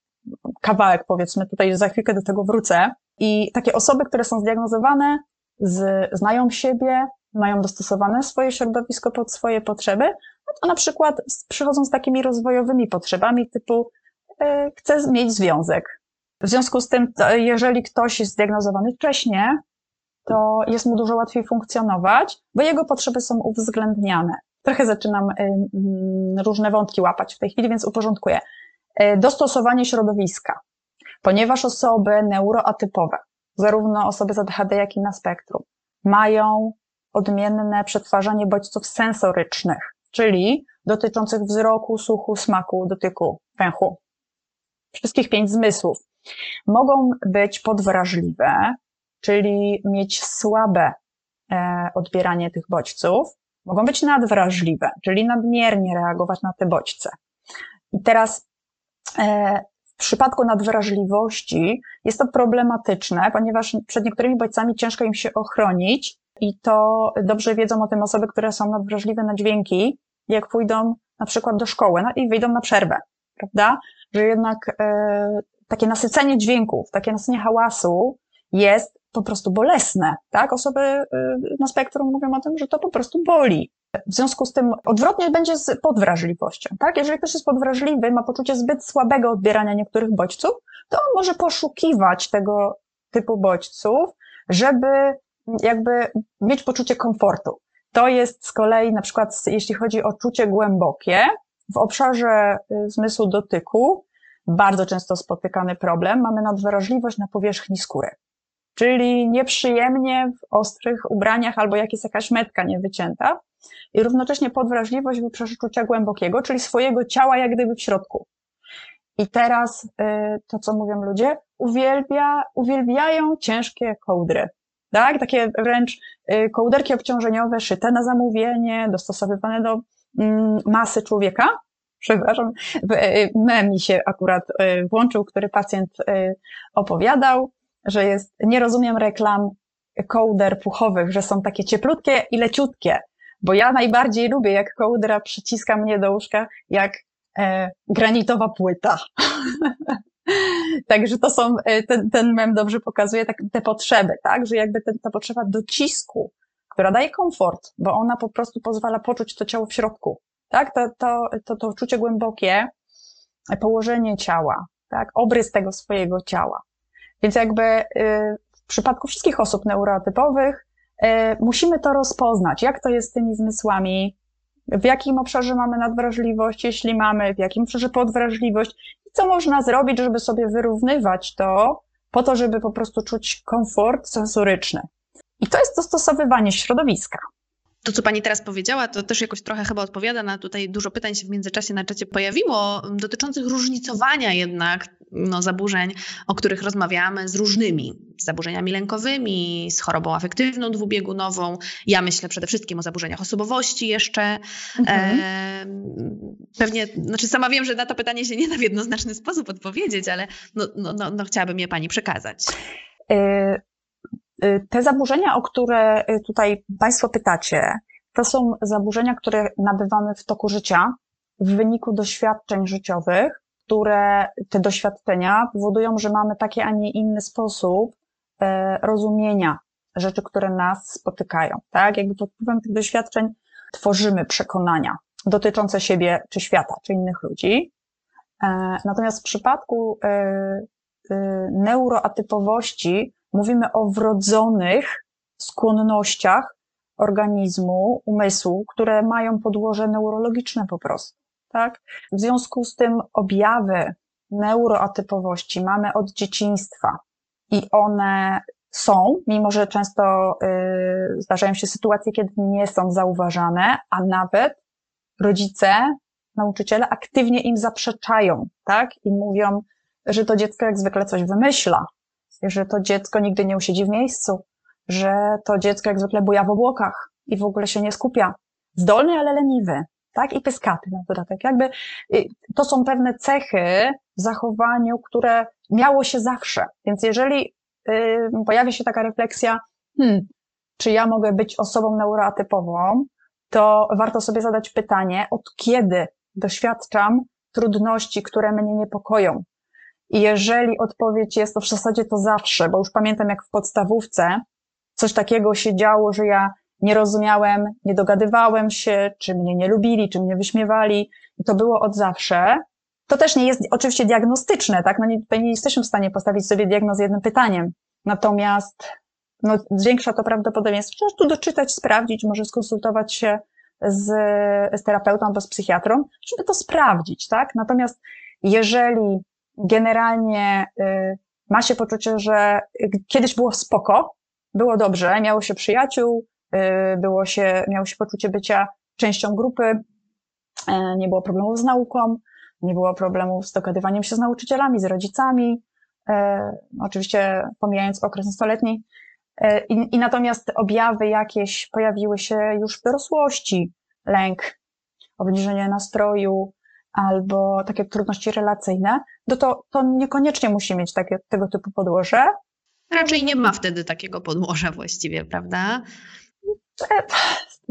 kawałek, powiedzmy, tutaj za chwilkę do tego wrócę. I takie osoby, które są zdiagnozowane, z, znają siebie, mają dostosowane swoje środowisko pod swoje potrzeby, no to na przykład przychodzą z takimi rozwojowymi potrzebami typu y, chcę mieć związek. W związku z tym, jeżeli ktoś jest zdiagnozowany wcześniej, to jest mu dużo łatwiej funkcjonować, bo jego potrzeby są uwzględniane. Trochę zaczynam y, y, różne wątki łapać w tej chwili, więc uporządkuję. Y, dostosowanie środowiska ponieważ osoby neuroatypowe, zarówno osoby z ADHD, jak i na spektrum, mają odmienne przetwarzanie bodźców sensorycznych, czyli dotyczących wzroku, słuchu, smaku, dotyku, węchu. wszystkich pięć zmysłów, mogą być podwrażliwe, czyli mieć słabe e, odbieranie tych bodźców, mogą być nadwrażliwe, czyli nadmiernie reagować na te bodźce. I teraz e, w przypadku nadwrażliwości jest to problematyczne, ponieważ przed niektórymi bodźcami ciężko im się ochronić i to dobrze wiedzą o tym osoby, które są nadwrażliwe na dźwięki, jak pójdą na przykład do szkoły no i wyjdą na przerwę, prawda? Że jednak e, takie nasycenie dźwięków, takie nasycenie hałasu jest po prostu bolesne, tak? Osoby y, na spektrum mówią o tym, że to po prostu boli. W związku z tym odwrotnie będzie z podwrażliwością, tak? Jeżeli ktoś jest podwrażliwy, ma poczucie zbyt słabego odbierania niektórych bodźców, to on może poszukiwać tego typu bodźców, żeby jakby mieć poczucie komfortu. To jest z kolei na przykład, jeśli chodzi o czucie głębokie, w obszarze y, zmysłu dotyku, bardzo często spotykany problem, mamy nadwrażliwość na powierzchni skóry. Czyli nieprzyjemnie w ostrych ubraniach albo jak jest jakaś metka niewycięta i równocześnie podwrażliwość w obszarze czucia głębokiego, czyli swojego ciała jak gdyby w środku. I teraz y, to, co mówią ludzie, uwielbia, uwielbiają ciężkie kołdry. Tak? Takie wręcz y, kołderki obciążeniowe szyte na zamówienie, dostosowywane do mm, masy człowieka. Przepraszam, y, mem mi się akurat włączył, który pacjent opowiadał że jest, nie rozumiem reklam kołder puchowych, że są takie cieplutkie i leciutkie, bo ja najbardziej lubię, jak kołdra przyciska mnie do łóżka, jak e, granitowa płyta. Także to są, e, ten, ten mem dobrze pokazuje tak, te potrzeby, tak, że jakby ten, ta potrzeba docisku, która daje komfort, bo ona po prostu pozwala poczuć to ciało w środku, tak, to, to, to, to czucie głębokie, położenie ciała, tak, obrys tego swojego ciała. Więc jakby y, w przypadku wszystkich osób neurotypowych y, musimy to rozpoznać, jak to jest z tymi zmysłami, w jakim obszarze mamy nadwrażliwość, jeśli mamy, w jakim obszarze podwrażliwość i co można zrobić, żeby sobie wyrównywać to, po to, żeby po prostu czuć komfort sensoryczny. I to jest dostosowywanie środowiska. To, co pani teraz powiedziała, to też jakoś trochę chyba odpowiada na tutaj dużo pytań się w międzyczasie na czacie pojawiło, dotyczących różnicowania jednak no, zaburzeń, o których rozmawiamy z różnymi, z zaburzeniami lękowymi, z chorobą afektywną dwubiegunową. Ja myślę przede wszystkim o zaburzeniach osobowości jeszcze. Mhm. E, pewnie, znaczy sama wiem, że na to pytanie się nie da w jednoznaczny sposób odpowiedzieć, ale no, no, no, no chciałabym je pani przekazać. E, Y, te zaburzenia, o które y, tutaj Państwo pytacie, to są zaburzenia, które nabywamy w toku życia w wyniku doświadczeń życiowych, które te doświadczenia powodują, że mamy taki, a nie inny sposób e, rozumienia rzeczy, które nas spotykają. Tak? Jakby pod wpływem tych doświadczeń tworzymy przekonania dotyczące siebie, czy świata, czy innych ludzi. E, natomiast w przypadku e, neuroatypowości Mówimy o wrodzonych skłonnościach organizmu, umysłu, które mają podłoże neurologiczne po prostu. Tak? W związku z tym objawy neuroatypowości mamy od dzieciństwa i one są, mimo że często y, zdarzają się sytuacje, kiedy nie są zauważane, a nawet rodzice, nauczyciele aktywnie im zaprzeczają, tak? I mówią, że to dziecko jak zwykle coś wymyśla, że to dziecko nigdy nie usiedzi w miejscu, że to dziecko jak zwykle buja w obłokach i w ogóle się nie skupia. Zdolny, ale leniwy, tak? I pyskaty na dodatek. Jakby y, to są pewne cechy w zachowaniu, które miało się zawsze. Więc jeżeli y, pojawi się taka refleksja, hmm, czy ja mogę być osobą neuroatypową, to warto sobie zadać pytanie, od kiedy doświadczam trudności, które mnie niepokoją, i jeżeli odpowiedź jest to w zasadzie to zawsze, bo już pamiętam jak w podstawówce coś takiego się działo, że ja nie rozumiałem, nie dogadywałem się, czy mnie nie lubili, czy mnie wyśmiewali, i to było od zawsze. To też nie jest oczywiście diagnostyczne, tak? No nie, nie jesteśmy w stanie postawić sobie diagnoz jednym pytaniem. Natomiast no, zwiększa to prawdopodobieństwo, trzeba tu doczytać, sprawdzić, może skonsultować się z, z terapeutą albo z psychiatrą, żeby to sprawdzić, tak? Natomiast jeżeli generalnie y, ma się poczucie, że kiedyś było spoko, było dobrze, miało się przyjaciół, y, było się, miało się poczucie bycia częścią grupy, e, nie było problemów z nauką, nie było problemów z dogadywaniem się z nauczycielami, z rodzicami, e, oczywiście pomijając okres nastoletni. I, I natomiast objawy jakieś pojawiły się już w dorosłości, lęk, obniżenie nastroju, albo takie trudności relacyjne, no to, to niekoniecznie musi mieć takie, tego typu podłoże. Raczej nie ma wtedy takiego podłoża właściwie, prawda? E,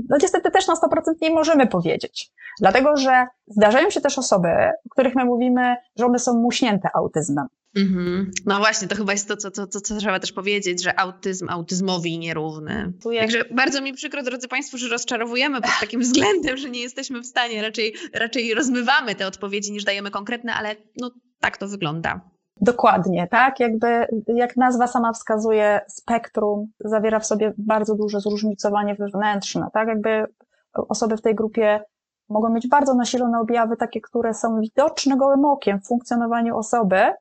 no niestety też na 100% nie możemy powiedzieć. Dlatego, że zdarzają się też osoby, o których my mówimy, że one są muśnięte autyzmem. Mm-hmm. No właśnie, to chyba jest to, co, co, co, co trzeba też powiedzieć, że autyzm autyzmowi nierówny. Także bardzo mi przykro, drodzy Państwo, że rozczarowujemy pod takim względem, że nie jesteśmy w stanie, raczej, raczej rozmywamy te odpowiedzi niż dajemy konkretne, ale no tak to wygląda. Dokładnie, tak? Jakby, jak nazwa sama wskazuje, spektrum zawiera w sobie bardzo duże zróżnicowanie wewnętrzne, tak? Jakby osoby w tej grupie mogą mieć bardzo nasilone objawy, takie, które są widoczne gołym okiem w funkcjonowaniu osoby,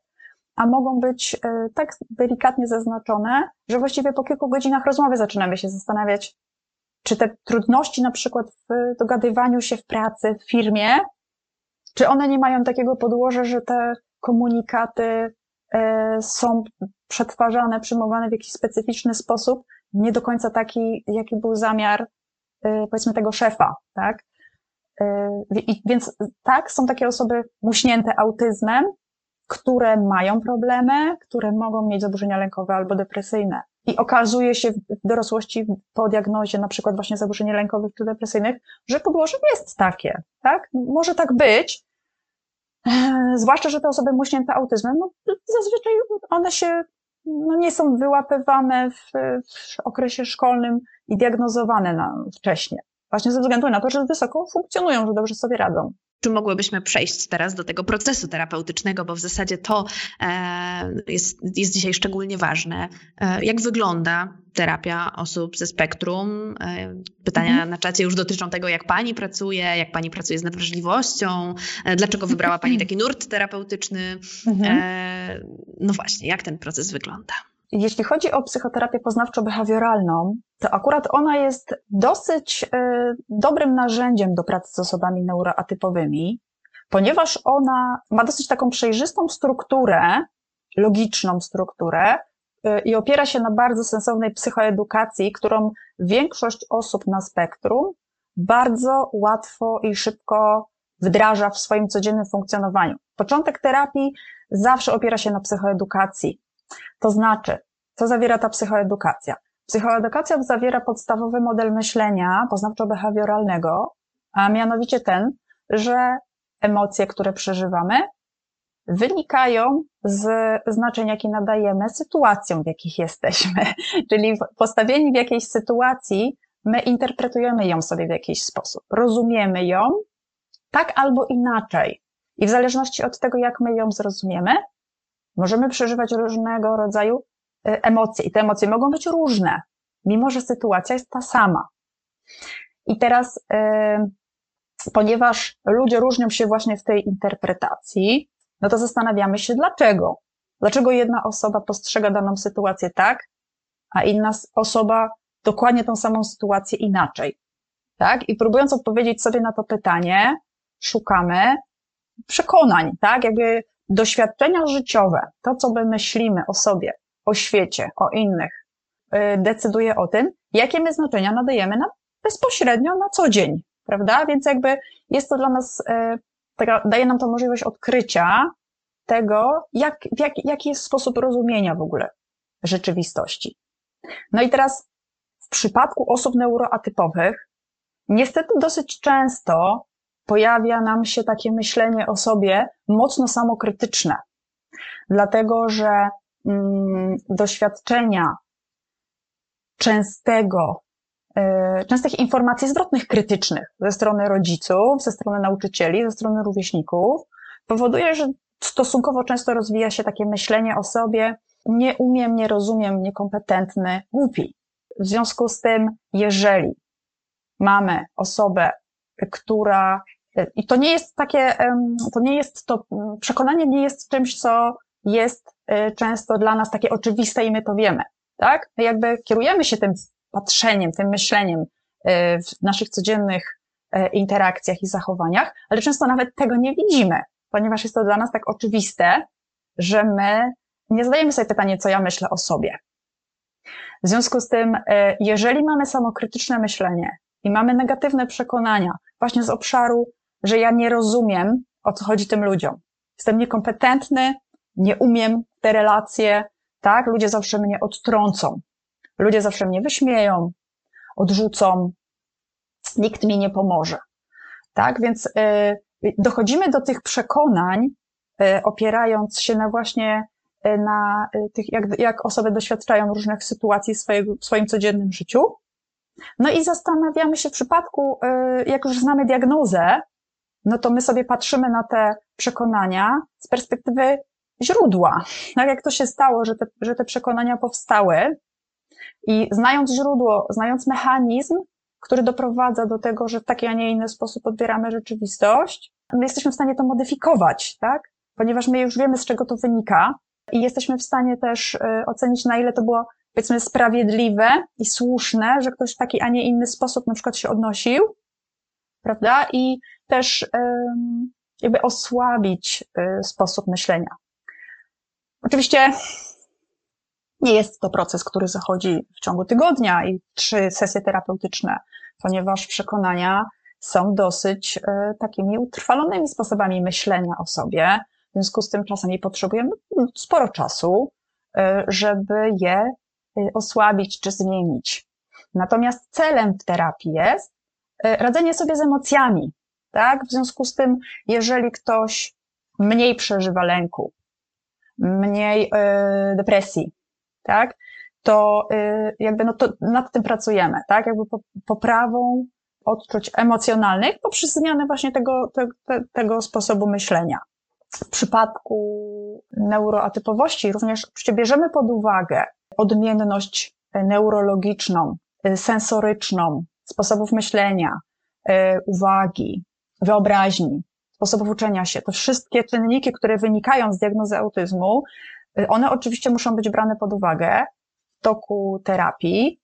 a mogą być e, tak delikatnie zaznaczone, że właściwie po kilku godzinach rozmowy zaczynamy się zastanawiać, czy te trudności na przykład w dogadywaniu się w pracy, w firmie, czy one nie mają takiego podłoża, że te komunikaty e, są przetwarzane, przyjmowane w jakiś specyficzny sposób, nie do końca taki, jaki był zamiar, e, powiedzmy, tego szefa, tak? Więc tak, są takie osoby muśnięte autyzmem, które mają problemy, które mogą mieć zaburzenia lękowe albo depresyjne. I okazuje się w dorosłości po diagnozie na przykład właśnie zaburzeń lękowych czy depresyjnych, że podłoże jest takie, tak? Może tak być, zwłaszcza, że te osoby muśnięte autyzmem, no zazwyczaj one się no, nie są wyłapywane w, w okresie szkolnym i diagnozowane na, wcześniej. Właśnie ze względu na to, że wysoko funkcjonują, że dobrze sobie radzą czy mogłybyśmy przejść teraz do tego procesu terapeutycznego, bo w zasadzie to e, jest, jest dzisiaj szczególnie ważne. E, jak wygląda terapia osób ze spektrum? E, pytania mhm. na czacie już dotyczą tego, jak pani pracuje, jak pani pracuje z nadwrażliwością, dlaczego wybrała pani taki nurt terapeutyczny. Mhm. No właśnie, jak ten proces wygląda? Jeśli chodzi o psychoterapię poznawczo-behawioralną, to akurat ona jest dosyć y, dobrym narzędziem do pracy z osobami neuroatypowymi, ponieważ ona ma dosyć taką przejrzystą strukturę, logiczną strukturę y, i opiera się na bardzo sensownej psychoedukacji, którą większość osób na spektrum bardzo łatwo i szybko wdraża w swoim codziennym funkcjonowaniu. Początek terapii zawsze opiera się na psychoedukacji. To znaczy, co zawiera ta psychoedukacja? Psychoedukacja zawiera podstawowy model myślenia poznawczo-behawioralnego, a mianowicie ten, że emocje, które przeżywamy, wynikają z znaczeń, jakie nadajemy sytuacjom, w jakich jesteśmy. Czyli postawieni w jakiejś sytuacji, my interpretujemy ją sobie w jakiś sposób, rozumiemy ją tak albo inaczej. I w zależności od tego, jak my ją zrozumiemy, Możemy przeżywać różnego rodzaju y, emocje i te emocje mogą być różne, mimo że sytuacja jest ta sama. I teraz, yy, ponieważ ludzie różnią się właśnie w tej interpretacji, no to zastanawiamy się dlaczego. Dlaczego jedna osoba postrzega daną sytuację tak, a inna osoba dokładnie tą samą sytuację inaczej. Tak? I próbując odpowiedzieć sobie na to pytanie, szukamy przekonań, tak? Jakby doświadczenia życiowe, to co my myślimy o sobie, o świecie, o innych, y, decyduje o tym, jakie my znaczenia nadajemy na, bezpośrednio na co dzień, prawda? Więc jakby jest to dla nas, y, taka, daje nam to możliwość odkrycia tego, jak, jak, jaki jest sposób rozumienia w ogóle rzeczywistości. No i teraz w przypadku osób neuroatypowych, niestety dosyć często pojawia nam się takie myślenie o sobie mocno samokrytyczne, dlatego że mm, doświadczenia częstego, y, częstych informacji zwrotnych krytycznych ze strony rodziców, ze strony nauczycieli, ze strony rówieśników powoduje, że stosunkowo często rozwija się takie myślenie o sobie, nie umiem, nie rozumiem, niekompetentny, głupi. W związku z tym, jeżeli mamy osobę, która i to nie jest takie, to nie jest to, przekonanie nie jest czymś, co jest e, często dla nas takie oczywiste i my to wiemy, tak? My jakby kierujemy się tym patrzeniem, tym myśleniem e, w naszych codziennych interakcjach i zachowaniach, ale często nawet tego nie widzimy, ponieważ jest to dla nas tak oczywiste, że my nie zadajemy sobie pytania, co ja myślę o sobie. W związku z tym, jeżeli mamy samokrytyczne myślenie i mamy negatywne przekonania właśnie z obszaru, że ja nie rozumiem, o co chodzi tym ludziom. Jestem niekompetentny, nie umiem te relacje, tak? Ludzie zawsze mnie odtrącą. Ludzie zawsze mnie wyśmieją, odrzucą. Nikt mi nie pomoże. Tak? Więc y, dochodzimy do tych przekonań, y, opierając się na właśnie y, na tych, jak, jak osoby doświadczają różnych sytuacji w, swojego, w swoim codziennym życiu. No i zastanawiamy się w przypadku, jak już znamy diagnozę, no to my sobie patrzymy na te przekonania z perspektywy źródła. Tak jak to się stało, że te, że te przekonania powstały i znając źródło, znając mechanizm, który doprowadza do tego, że w taki, a nie inny sposób odbieramy rzeczywistość, my jesteśmy w stanie to modyfikować, tak? Ponieważ my już wiemy, z czego to wynika i jesteśmy w stanie też y, ocenić, na ile to było, powiedzmy, sprawiedliwe i słuszne, że ktoś w taki, a nie inny sposób na przykład się odnosił, prawda? I też jakby osłabić y, sposób myślenia. Oczywiście nie jest to proces, który zachodzi w ciągu tygodnia i trzy sesje terapeutyczne, ponieważ przekonania są dosyć y, takimi utrwalonymi sposobami myślenia o sobie. W związku z tym czasami potrzebujemy sporo czasu, y, żeby je osłabić czy zmienić. Natomiast celem w terapii jest radzenie sobie z emocjami, tak? W związku z tym, jeżeli ktoś mniej przeżywa lęku, mniej y, depresji, tak? To y, jakby no to nad tym pracujemy, tak? Jakby po, poprawą odczuć emocjonalnych poprzez zmianę właśnie tego, te, te, tego sposobu myślenia. W przypadku neuroatypowości również oczywiście bierzemy pod uwagę odmienność neurologiczną, y, sensoryczną, sposobów myślenia, uwagi, wyobraźni, sposobów uczenia się. To wszystkie czynniki, które wynikają z diagnozy autyzmu, y, one oczywiście muszą być brane pod uwagę w toku terapii.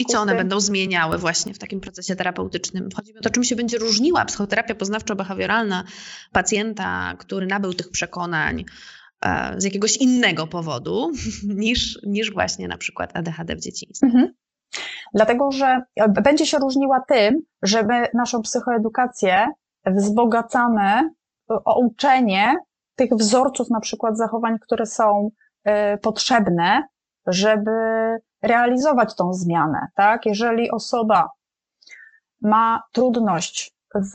I co one tym... będą zmieniały właśnie w takim procesie terapeutycznym? Chodzi o to, czym się będzie różniła psychoterapia poznawczo-behawioralna pacjenta, który nabył tych przekonań e, z jakiegoś innego powodu niż, niż właśnie na przykład ADHD w dzieciństwie. Mhm. Dlatego, że będzie się różniła tym, że my naszą psychoedukację wzbogacamy o uczenie tych wzorców, na przykład zachowań, które są y, potrzebne, żeby realizować tą zmianę, tak? Jeżeli osoba ma trudność w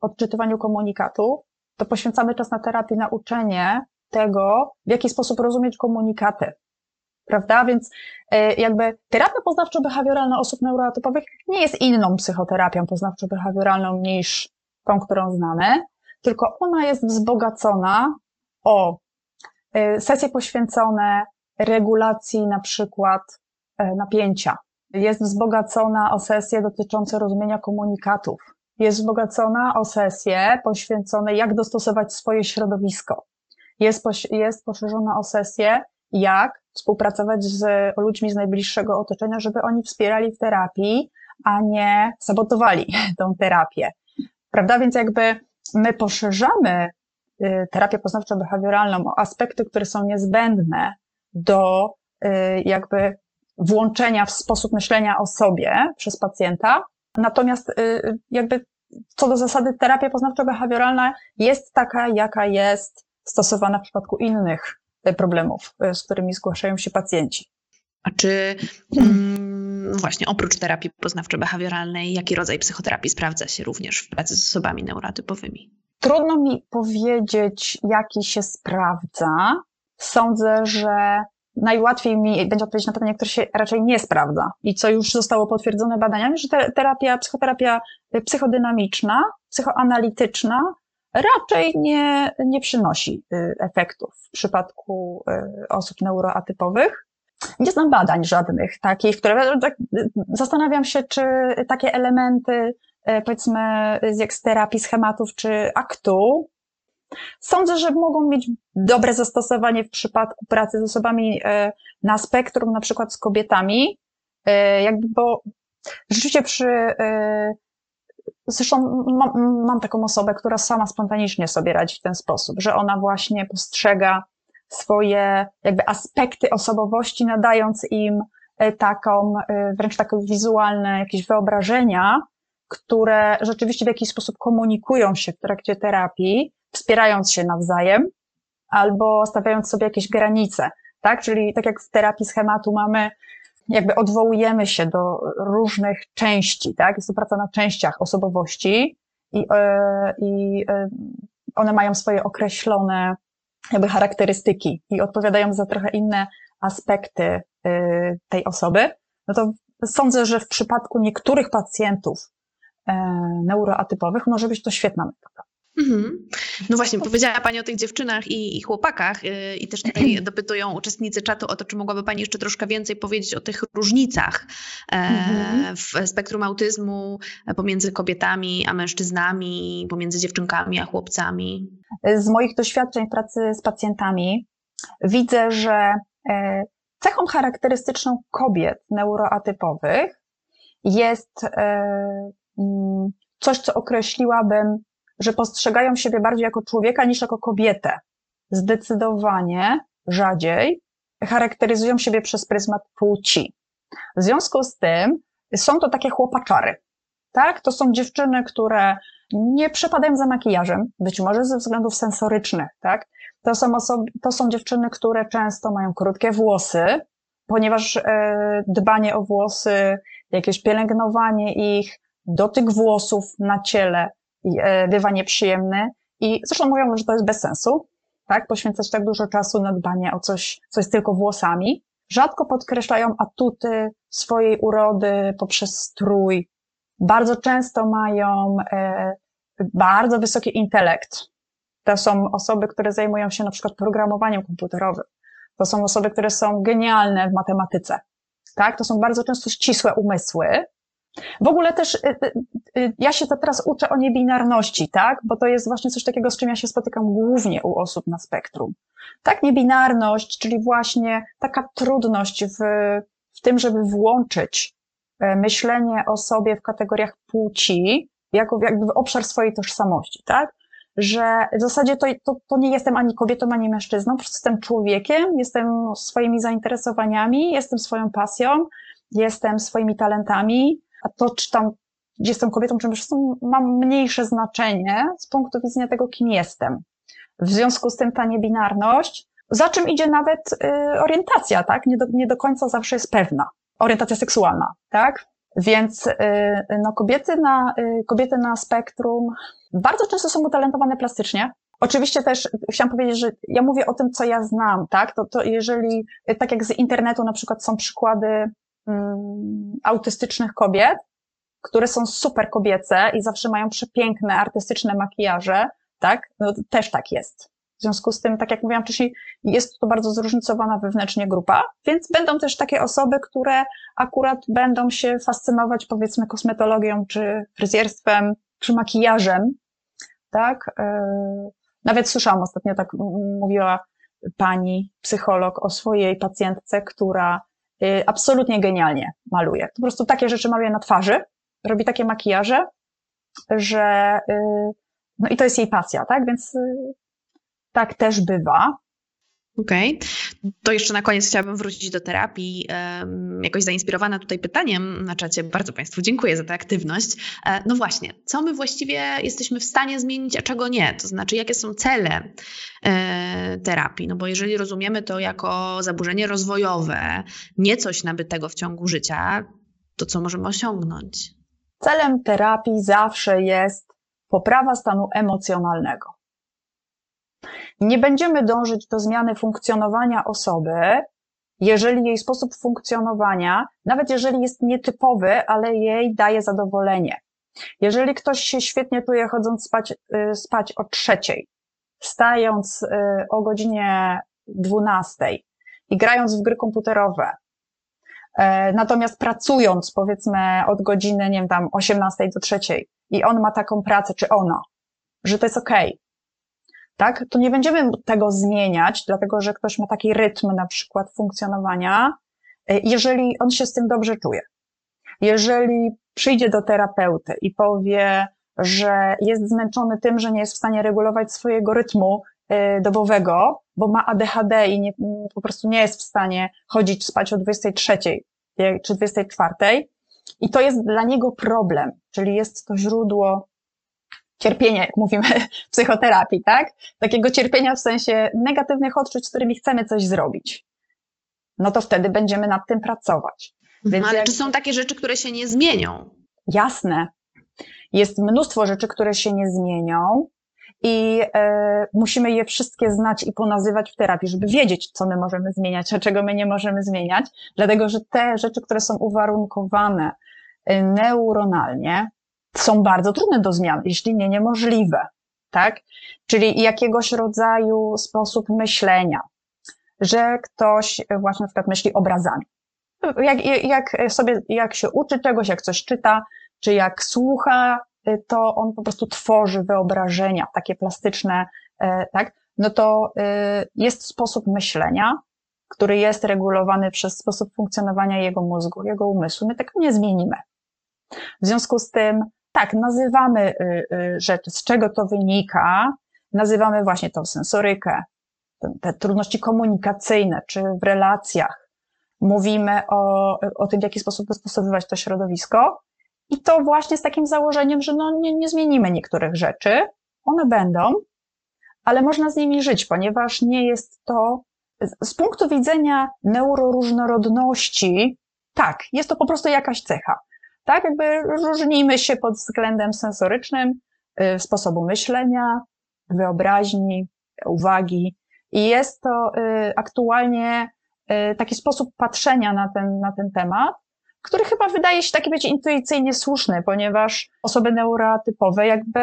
odczytywaniu komunikatu, to poświęcamy czas na terapię, na uczenie tego, w jaki sposób rozumieć komunikaty. Prawda? Więc y, jakby terapia poznawczo-behawioralna osób neuroatypowych nie jest inną psychoterapią poznawczo-behawioralną niż tą, którą znamy, tylko ona jest wzbogacona o y, sesje poświęcone regulacji na przykład y, napięcia. Jest wzbogacona o sesje dotyczące rozumienia komunikatów. Jest wzbogacona o sesje poświęcone, jak dostosować swoje środowisko. Jest, jest poszerzona o sesje, jak współpracować z ludźmi z najbliższego otoczenia, żeby oni wspierali w terapii, a nie sabotowali tą terapię. Prawda? Więc jakby my poszerzamy y, terapię poznawczo-behawioralną o aspekty, które są niezbędne do y, jakby włączenia w sposób myślenia o sobie przez pacjenta. Natomiast y, jakby co do zasady terapia poznawczo-behawioralna jest taka, jaka jest stosowana w przypadku innych problemów, z którymi zgłaszają się pacjenci. A czy mm, właśnie oprócz terapii poznawczo-behawioralnej, jaki rodzaj psychoterapii sprawdza się również w pracy z osobami neurotypowymi? Trudno mi powiedzieć, jaki się sprawdza. Sądzę, że najłatwiej mi będzie odpowiedzieć na pytanie, które się raczej nie sprawdza i co już zostało potwierdzone badaniami, że terapia, psychoterapia psychodynamiczna, psychoanalityczna raczej nie, nie przynosi y, efektów w przypadku y, osób neuroatypowych. Nie znam badań żadnych takich, które tak, zastanawiam się, czy takie elementy, e, powiedzmy, jak z terapii schematów czy aktu, sądzę, że mogą mieć dobre zastosowanie w przypadku pracy z osobami e, na spektrum, na przykład z kobietami, e, jakby, bo rzeczywiście przy zresztą mam, mam taką osobę, która sama spontanicznie sobie radzi w ten sposób, że ona właśnie postrzega swoje jakby aspekty osobowości, nadając im e, taką, e, wręcz takie wizualne jakieś wyobrażenia, które rzeczywiście w jakiś sposób komunikują się w trakcie terapii, wspierając się nawzajem, albo stawiając sobie jakieś granice, tak? Czyli tak jak w terapii schematu mamy, jakby odwołujemy się do różnych części, tak? Jest to praca na częściach osobowości i, e, i one mają swoje określone jakby charakterystyki i odpowiadają za trochę inne aspekty y, tej osoby, no to sądzę, że w przypadku niektórych pacjentów e, neuroatypowych może być to świetna metoda. Mhm. No właśnie, powiedziała Pani o tych dziewczynach i, i chłopakach yy, i też tutaj dopytują uczestnicy czatu o to, czy mogłaby Pani jeszcze troszkę więcej powiedzieć o tych różnicach e, mhm. w spektrum autyzmu pomiędzy kobietami a mężczyznami, pomiędzy dziewczynkami a chłopcami. Z moich doświadczeń pracy z pacjentami widzę, że e, cechą charakterystyczną kobiet neuroatypowych jest e, mm, coś, co określiłabym że postrzegają siebie bardziej jako człowieka niż jako kobietę. Zdecydowanie rzadziej charakteryzują siebie przez pryzmat płci. W związku z tym są to takie chłopaczary. Tak? To są dziewczyny, które nie przepadają za makijażem, być może ze względów sensorycznych, tak? To są osoby, to są dziewczyny, które często mają krótkie włosy, ponieważ e, dbanie o włosy, jakieś pielęgnowanie ich, dotyk włosów na ciele bywa nieprzyjemny i zresztą mówią, że to jest bez sensu, tak? Poświęcać tak dużo czasu na dbanie o coś, co jest tylko włosami. Rzadko podkreślają atuty swojej urody poprzez strój. Bardzo często mają e, bardzo wysoki intelekt. To są osoby, które zajmują się na przykład programowaniem komputerowym. To są osoby, które są genialne w matematyce. Tak? To są bardzo często ścisłe umysły, w ogóle też y, y, y, ja się to teraz uczę o niebinarności, tak? Bo to jest właśnie coś takiego, z czym ja się spotykam głównie u osób na spektrum. Tak, niebinarność, czyli właśnie taka trudność w, w tym, żeby włączyć e, myślenie o sobie w kategoriach płci, jako jakby w obszar swojej tożsamości, tak? Że w zasadzie to, to, to nie jestem ani kobietą, ani mężczyzną, po prostu jestem człowiekiem, jestem swoimi zainteresowaniami, jestem swoją pasją, jestem swoimi talentami, a to, czy tam jestem kobietą, czy mężczyzną, ma mniejsze znaczenie z punktu widzenia tego, kim jestem. W związku z tym ta niebinarność, za czym idzie nawet y, orientacja, tak? Nie do, nie do końca zawsze jest pewna. Orientacja seksualna, tak? Więc y, no, kobiety, na, y, kobiety na spektrum bardzo często są utalentowane plastycznie. Oczywiście też chciałam powiedzieć, że ja mówię o tym, co ja znam, tak? To, to jeżeli, tak jak z internetu na przykład są przykłady autystycznych kobiet, które są super kobiece i zawsze mają przepiękne, artystyczne makijaże, tak? No, też tak jest. W związku z tym, tak jak mówiłam wcześniej, jest to bardzo zróżnicowana wewnętrznie grupa, więc będą też takie osoby, które akurat będą się fascynować, powiedzmy, kosmetologią, czy fryzjerstwem, czy makijażem, tak? E, nawet słyszałam ostatnio, tak mówiła pani psycholog o swojej pacjentce, która absolutnie genialnie maluje. Po prostu takie rzeczy maluje na twarzy, robi takie makijaże, że, y, no i to jest jej pasja, tak? Więc y, tak też bywa. Okej. Okay. To jeszcze na koniec chciałabym wrócić do terapii. Jakoś zainspirowana tutaj pytaniem na czacie. Bardzo Państwu dziękuję za tę aktywność. E, no właśnie, co my właściwie jesteśmy w stanie zmienić, a czego nie? To znaczy, jakie są cele e, terapii? No bo jeżeli rozumiemy to jako zaburzenie rozwojowe, nie coś nabytego w ciągu życia, to co możemy osiągnąć? Celem terapii zawsze jest poprawa stanu emocjonalnego. Nie będziemy dążyć do zmiany funkcjonowania osoby, jeżeli jej sposób funkcjonowania, nawet jeżeli jest nietypowy, ale jej daje zadowolenie. Jeżeli ktoś się świetnie czuje chodząc spać, y, spać o trzeciej, wstając y, o godzinie dwunastej i grając w gry komputerowe, e, natomiast pracując powiedzmy od godziny, nie wiem, tam 18 do trzeciej i on ma taką pracę, czy ona, że to jest okej, okay, tak? To nie będziemy tego zmieniać, dlatego że ktoś ma taki rytm na przykład funkcjonowania, y, jeżeli on się z tym dobrze czuje. Jeżeli przyjdzie do terapeuty i powie, że jest zmęczony tym, że nie jest w stanie regulować swojego rytmu y, dobowego, bo ma ADHD i nie, po prostu nie jest w stanie chodzić spać o 23 czy 24. I to jest dla niego problem, czyli jest to źródło cierpienia, jak mówimy w psychoterapii, tak? Takiego cierpienia w sensie negatywnych odczuć, z którymi chcemy coś zrobić. No to wtedy będziemy nad tym pracować. Mhm, Więc ale jak... czy są takie rzeczy, które się nie zmienią? Jasne. Jest mnóstwo rzeczy, które się nie zmienią i e, musimy je wszystkie znać i ponazywać w terapii, żeby wiedzieć, co my możemy zmieniać, a czego my nie możemy zmieniać, dlatego że te rzeczy, które są uwarunkowane e, neuronalnie, są bardzo trudne do zmian, jeśli nie niemożliwe, tak? Czyli jakiegoś rodzaju sposób myślenia, że ktoś właśnie na przykład myśli obrazami. Jak, jak sobie, jak się uczy czegoś, jak coś czyta, czy jak słucha, to on po prostu tworzy wyobrażenia takie plastyczne, e, tak? No to e, jest sposób myślenia, który jest regulowany przez sposób funkcjonowania jego mózgu, jego umysłu. My tego nie zmienimy. W związku z tym tak, nazywamy y, y, rzeczy, z czego to wynika, nazywamy właśnie tą sensorykę, te trudności komunikacyjne, czy w relacjach. Mówimy o, o tym, w jaki sposób dostosowywać to środowisko. I to właśnie z takim założeniem, że no nie, nie zmienimy niektórych rzeczy. One będą, ale można z nimi żyć, ponieważ nie jest to z punktu widzenia neuroróżnorodności, tak, jest to po prostu jakaś cecha tak? Jakby różnimy się pod względem sensorycznym, y, sposobu myślenia, wyobraźni, uwagi. I jest to y, aktualnie y, taki sposób patrzenia na ten, na ten temat, który chyba wydaje się taki być intuicyjnie słuszny, ponieważ osoby neurotypowe jakby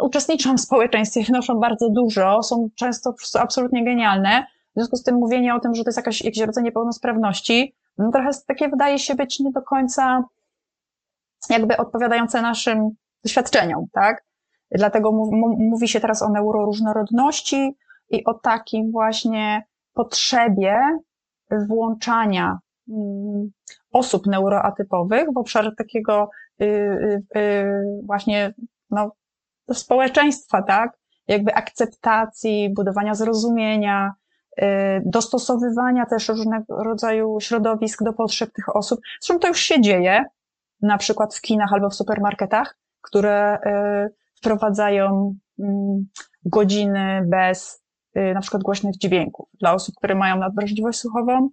uczestniczą w społeczeństwie, wnoszą bardzo dużo, są często absolutnie genialne. W związku z tym mówienie o tym, że to jest jakaś, jakiś rodzaj niepełnosprawności, no trochę takie wydaje się być nie do końca jakby odpowiadające naszym doświadczeniom, tak? Dlatego mówi się teraz o neuroróżnorodności i o takim właśnie potrzebie włączania mm, osób neuroatypowych w obszarze takiego y, y, y, właśnie no, społeczeństwa, tak? Jakby akceptacji, budowania zrozumienia, dostosowywania też różnego rodzaju środowisk do potrzeb tych osób. Zresztą to już się dzieje, na przykład w kinach albo w supermarketach, które y, wprowadzają mm, godziny bez y, na przykład głośnych dźwięków dla osób, które mają nadwrażliwość słuchową.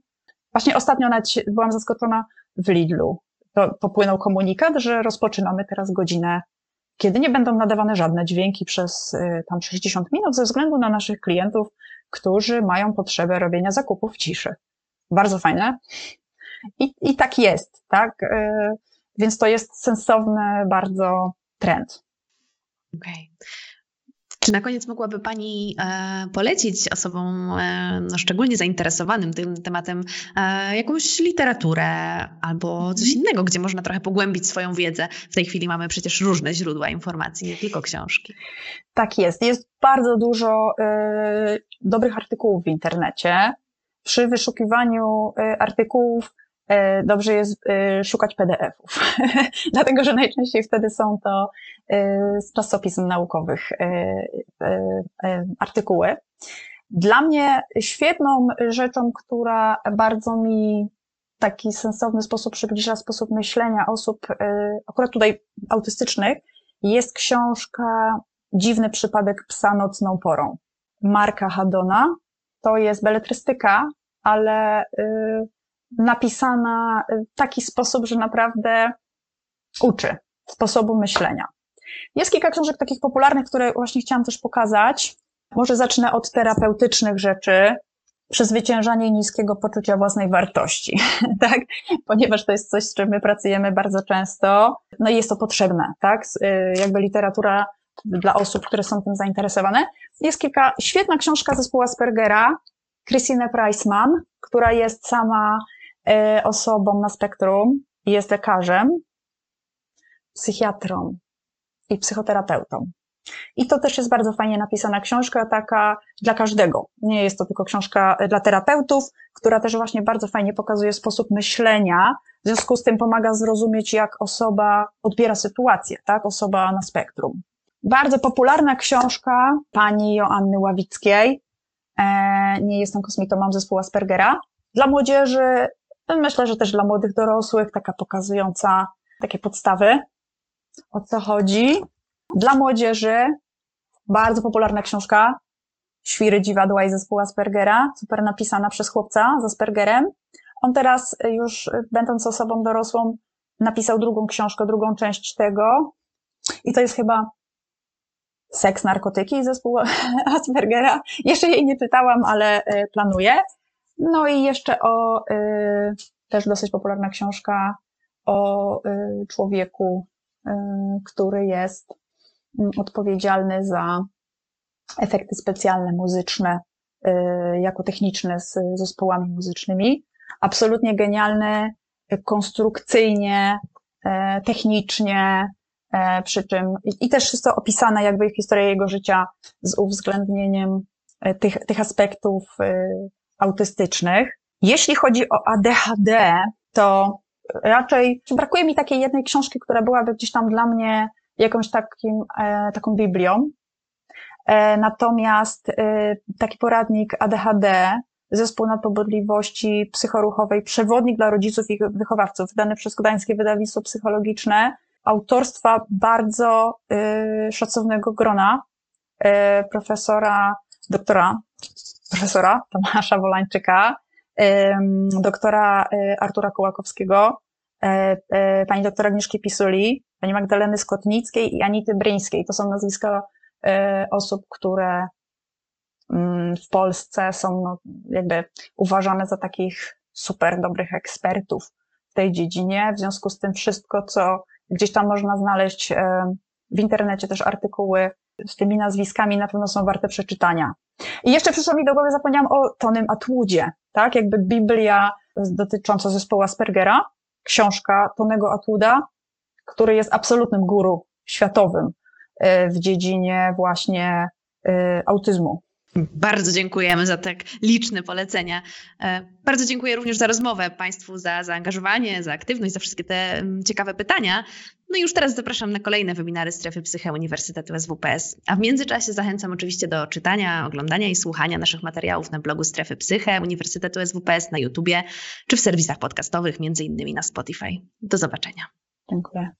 Właśnie ostatnio nawet byłam zaskoczona w Lidlu. Popłynął komunikat, że rozpoczynamy teraz godzinę, kiedy nie będą nadawane żadne dźwięki przez tam 60 minut ze względu na naszych klientów, którzy mają potrzebę robienia zakupów w ciszy. Bardzo fajne. I, i tak jest, tak? Y, więc to jest sensowny bardzo trend. Okej. Okay. Czy na koniec mogłaby Pani e, polecić osobom e, no, szczególnie zainteresowanym tym tematem e, jakąś literaturę albo coś mhm. innego, gdzie można trochę pogłębić swoją wiedzę? W tej chwili mamy przecież różne źródła informacji, nie tylko książki. Tak jest. Jest bardzo dużo dobrych artykułów w internecie. Przy wyszukiwaniu artykułów dobrze jest e, szukać PDF-ów, dlatego że najczęściej wtedy są to e, z czasopism naukowych artykuły. Dla mnie świetną rzeczą, która bardzo mi taki sensowny sposób przybliża sposób myślenia osób, akurat tutaj autystycznych, jest książka Dziwny przypadek psa nocną porą. Marka Hadona. To jest beletrystyka, ale napisana w taki sposób, że naprawdę uczy sposobu myślenia. Jest kilka książek takich popularnych, które właśnie chciałam też pokazać. Może zacznę od terapeutycznych rzeczy. Przezwyciężanie niskiego poczucia własnej wartości, tak? Ponieważ to jest coś, z czym my pracujemy bardzo często. No i jest to potrzebne, tak? Y, jakby literatura dla osób, które są tym zainteresowane. Jest kilka, świetna książka zespołu Aspergera, Christine Priceman, która jest sama E, osobą na spektrum, jest lekarzem, psychiatrą i psychoterapeutą. I to też jest bardzo fajnie napisana książka, taka dla każdego. Nie jest to tylko książka dla terapeutów, która też właśnie bardzo fajnie pokazuje sposób myślenia, w związku z tym pomaga zrozumieć, jak osoba odbiera sytuację, tak? Osoba na spektrum. Bardzo popularna książka pani Joanny Ławickiej. E, nie jestem kosmitą, mam zespół Aspergera. Dla młodzieży, myślę, że też dla młodych dorosłych, taka pokazująca takie podstawy, o co chodzi. Dla młodzieży bardzo popularna książka Świry dziwadła i zespół Aspergera, super napisana przez chłopca z Aspergerem. On teraz już, będąc osobą dorosłą, napisał drugą książkę, drugą część tego. I to jest chyba Seks, narkotyki zespół Aspergera. Jeszcze jej nie czytałam, ale e, planuję. No i jeszcze o, y, też dosyć popularna książka o y, człowieku, y, który jest mm, odpowiedzialny za efekty specjalne muzyczne, jako techniczne z zespołami muzycznymi. Absolutnie genialny, konstrukcyjnie, technicznie, E, przy czym i też jest to opisane jakby historia jego życia z uwzględnieniem e, tych, tych aspektów e, autystycznych. Jeśli chodzi o ADHD, to raczej brakuje mi takiej jednej książki, która byłaby gdzieś tam dla mnie jakąś takim, taką Biblią. Natomiast taki poradnik ADHD, Zespół Nadpobudliwości Psychoruchowej, Przewodnik dla rodziców i wychowawców, wydany przez Gdańskie Wydawnictwo Psychologiczne, autorstwa bardzo y, szacownego grona y, profesora, doktora, profesora Tomasza Wolańczyka, doktora y, Artura Kołakowskiego, y, y, pani doktora Agnieszki Pisuli, pani Magdaleny Skotnickiej i Anity Bryńskiej. To są nazwiska osób, które mm, w Polsce są no, jakby uważane za takich super dobrych ekspertów w tej dziedzinie. W związku z tym wszystko, co Gdzieś tam można znaleźć e, w internecie też artykuły z tymi nazwiskami, na pewno są warte przeczytania. I jeszcze przyszło mi do głowy, zapomniałam o Tonym Atwoodzie, tak? Jakby Biblia dotycząca zespołu Aspergera, książka Tonego Atwooda, który jest absolutnym guru światowym e, w dziedzinie właśnie e, autyzmu. Bardzo dziękujemy za tak liczne polecenia. E, bardzo dziękuję również za rozmowę Państwu, za zaangażowanie, za aktywność, za wszystkie te mm, ciekawe pytania. No i już teraz zapraszam na kolejne webinary Strefy Psyche Uniwersytetu SWPS. A w międzyczasie zachęcam oczywiście do czytania, oglądania i słuchania naszych materiałów na blogu Strefy Psyche Uniwersytetu SWPS, na YouTubie czy w serwisach podcastowych, między innymi na Spotify. Do zobaczenia. Dziękuję.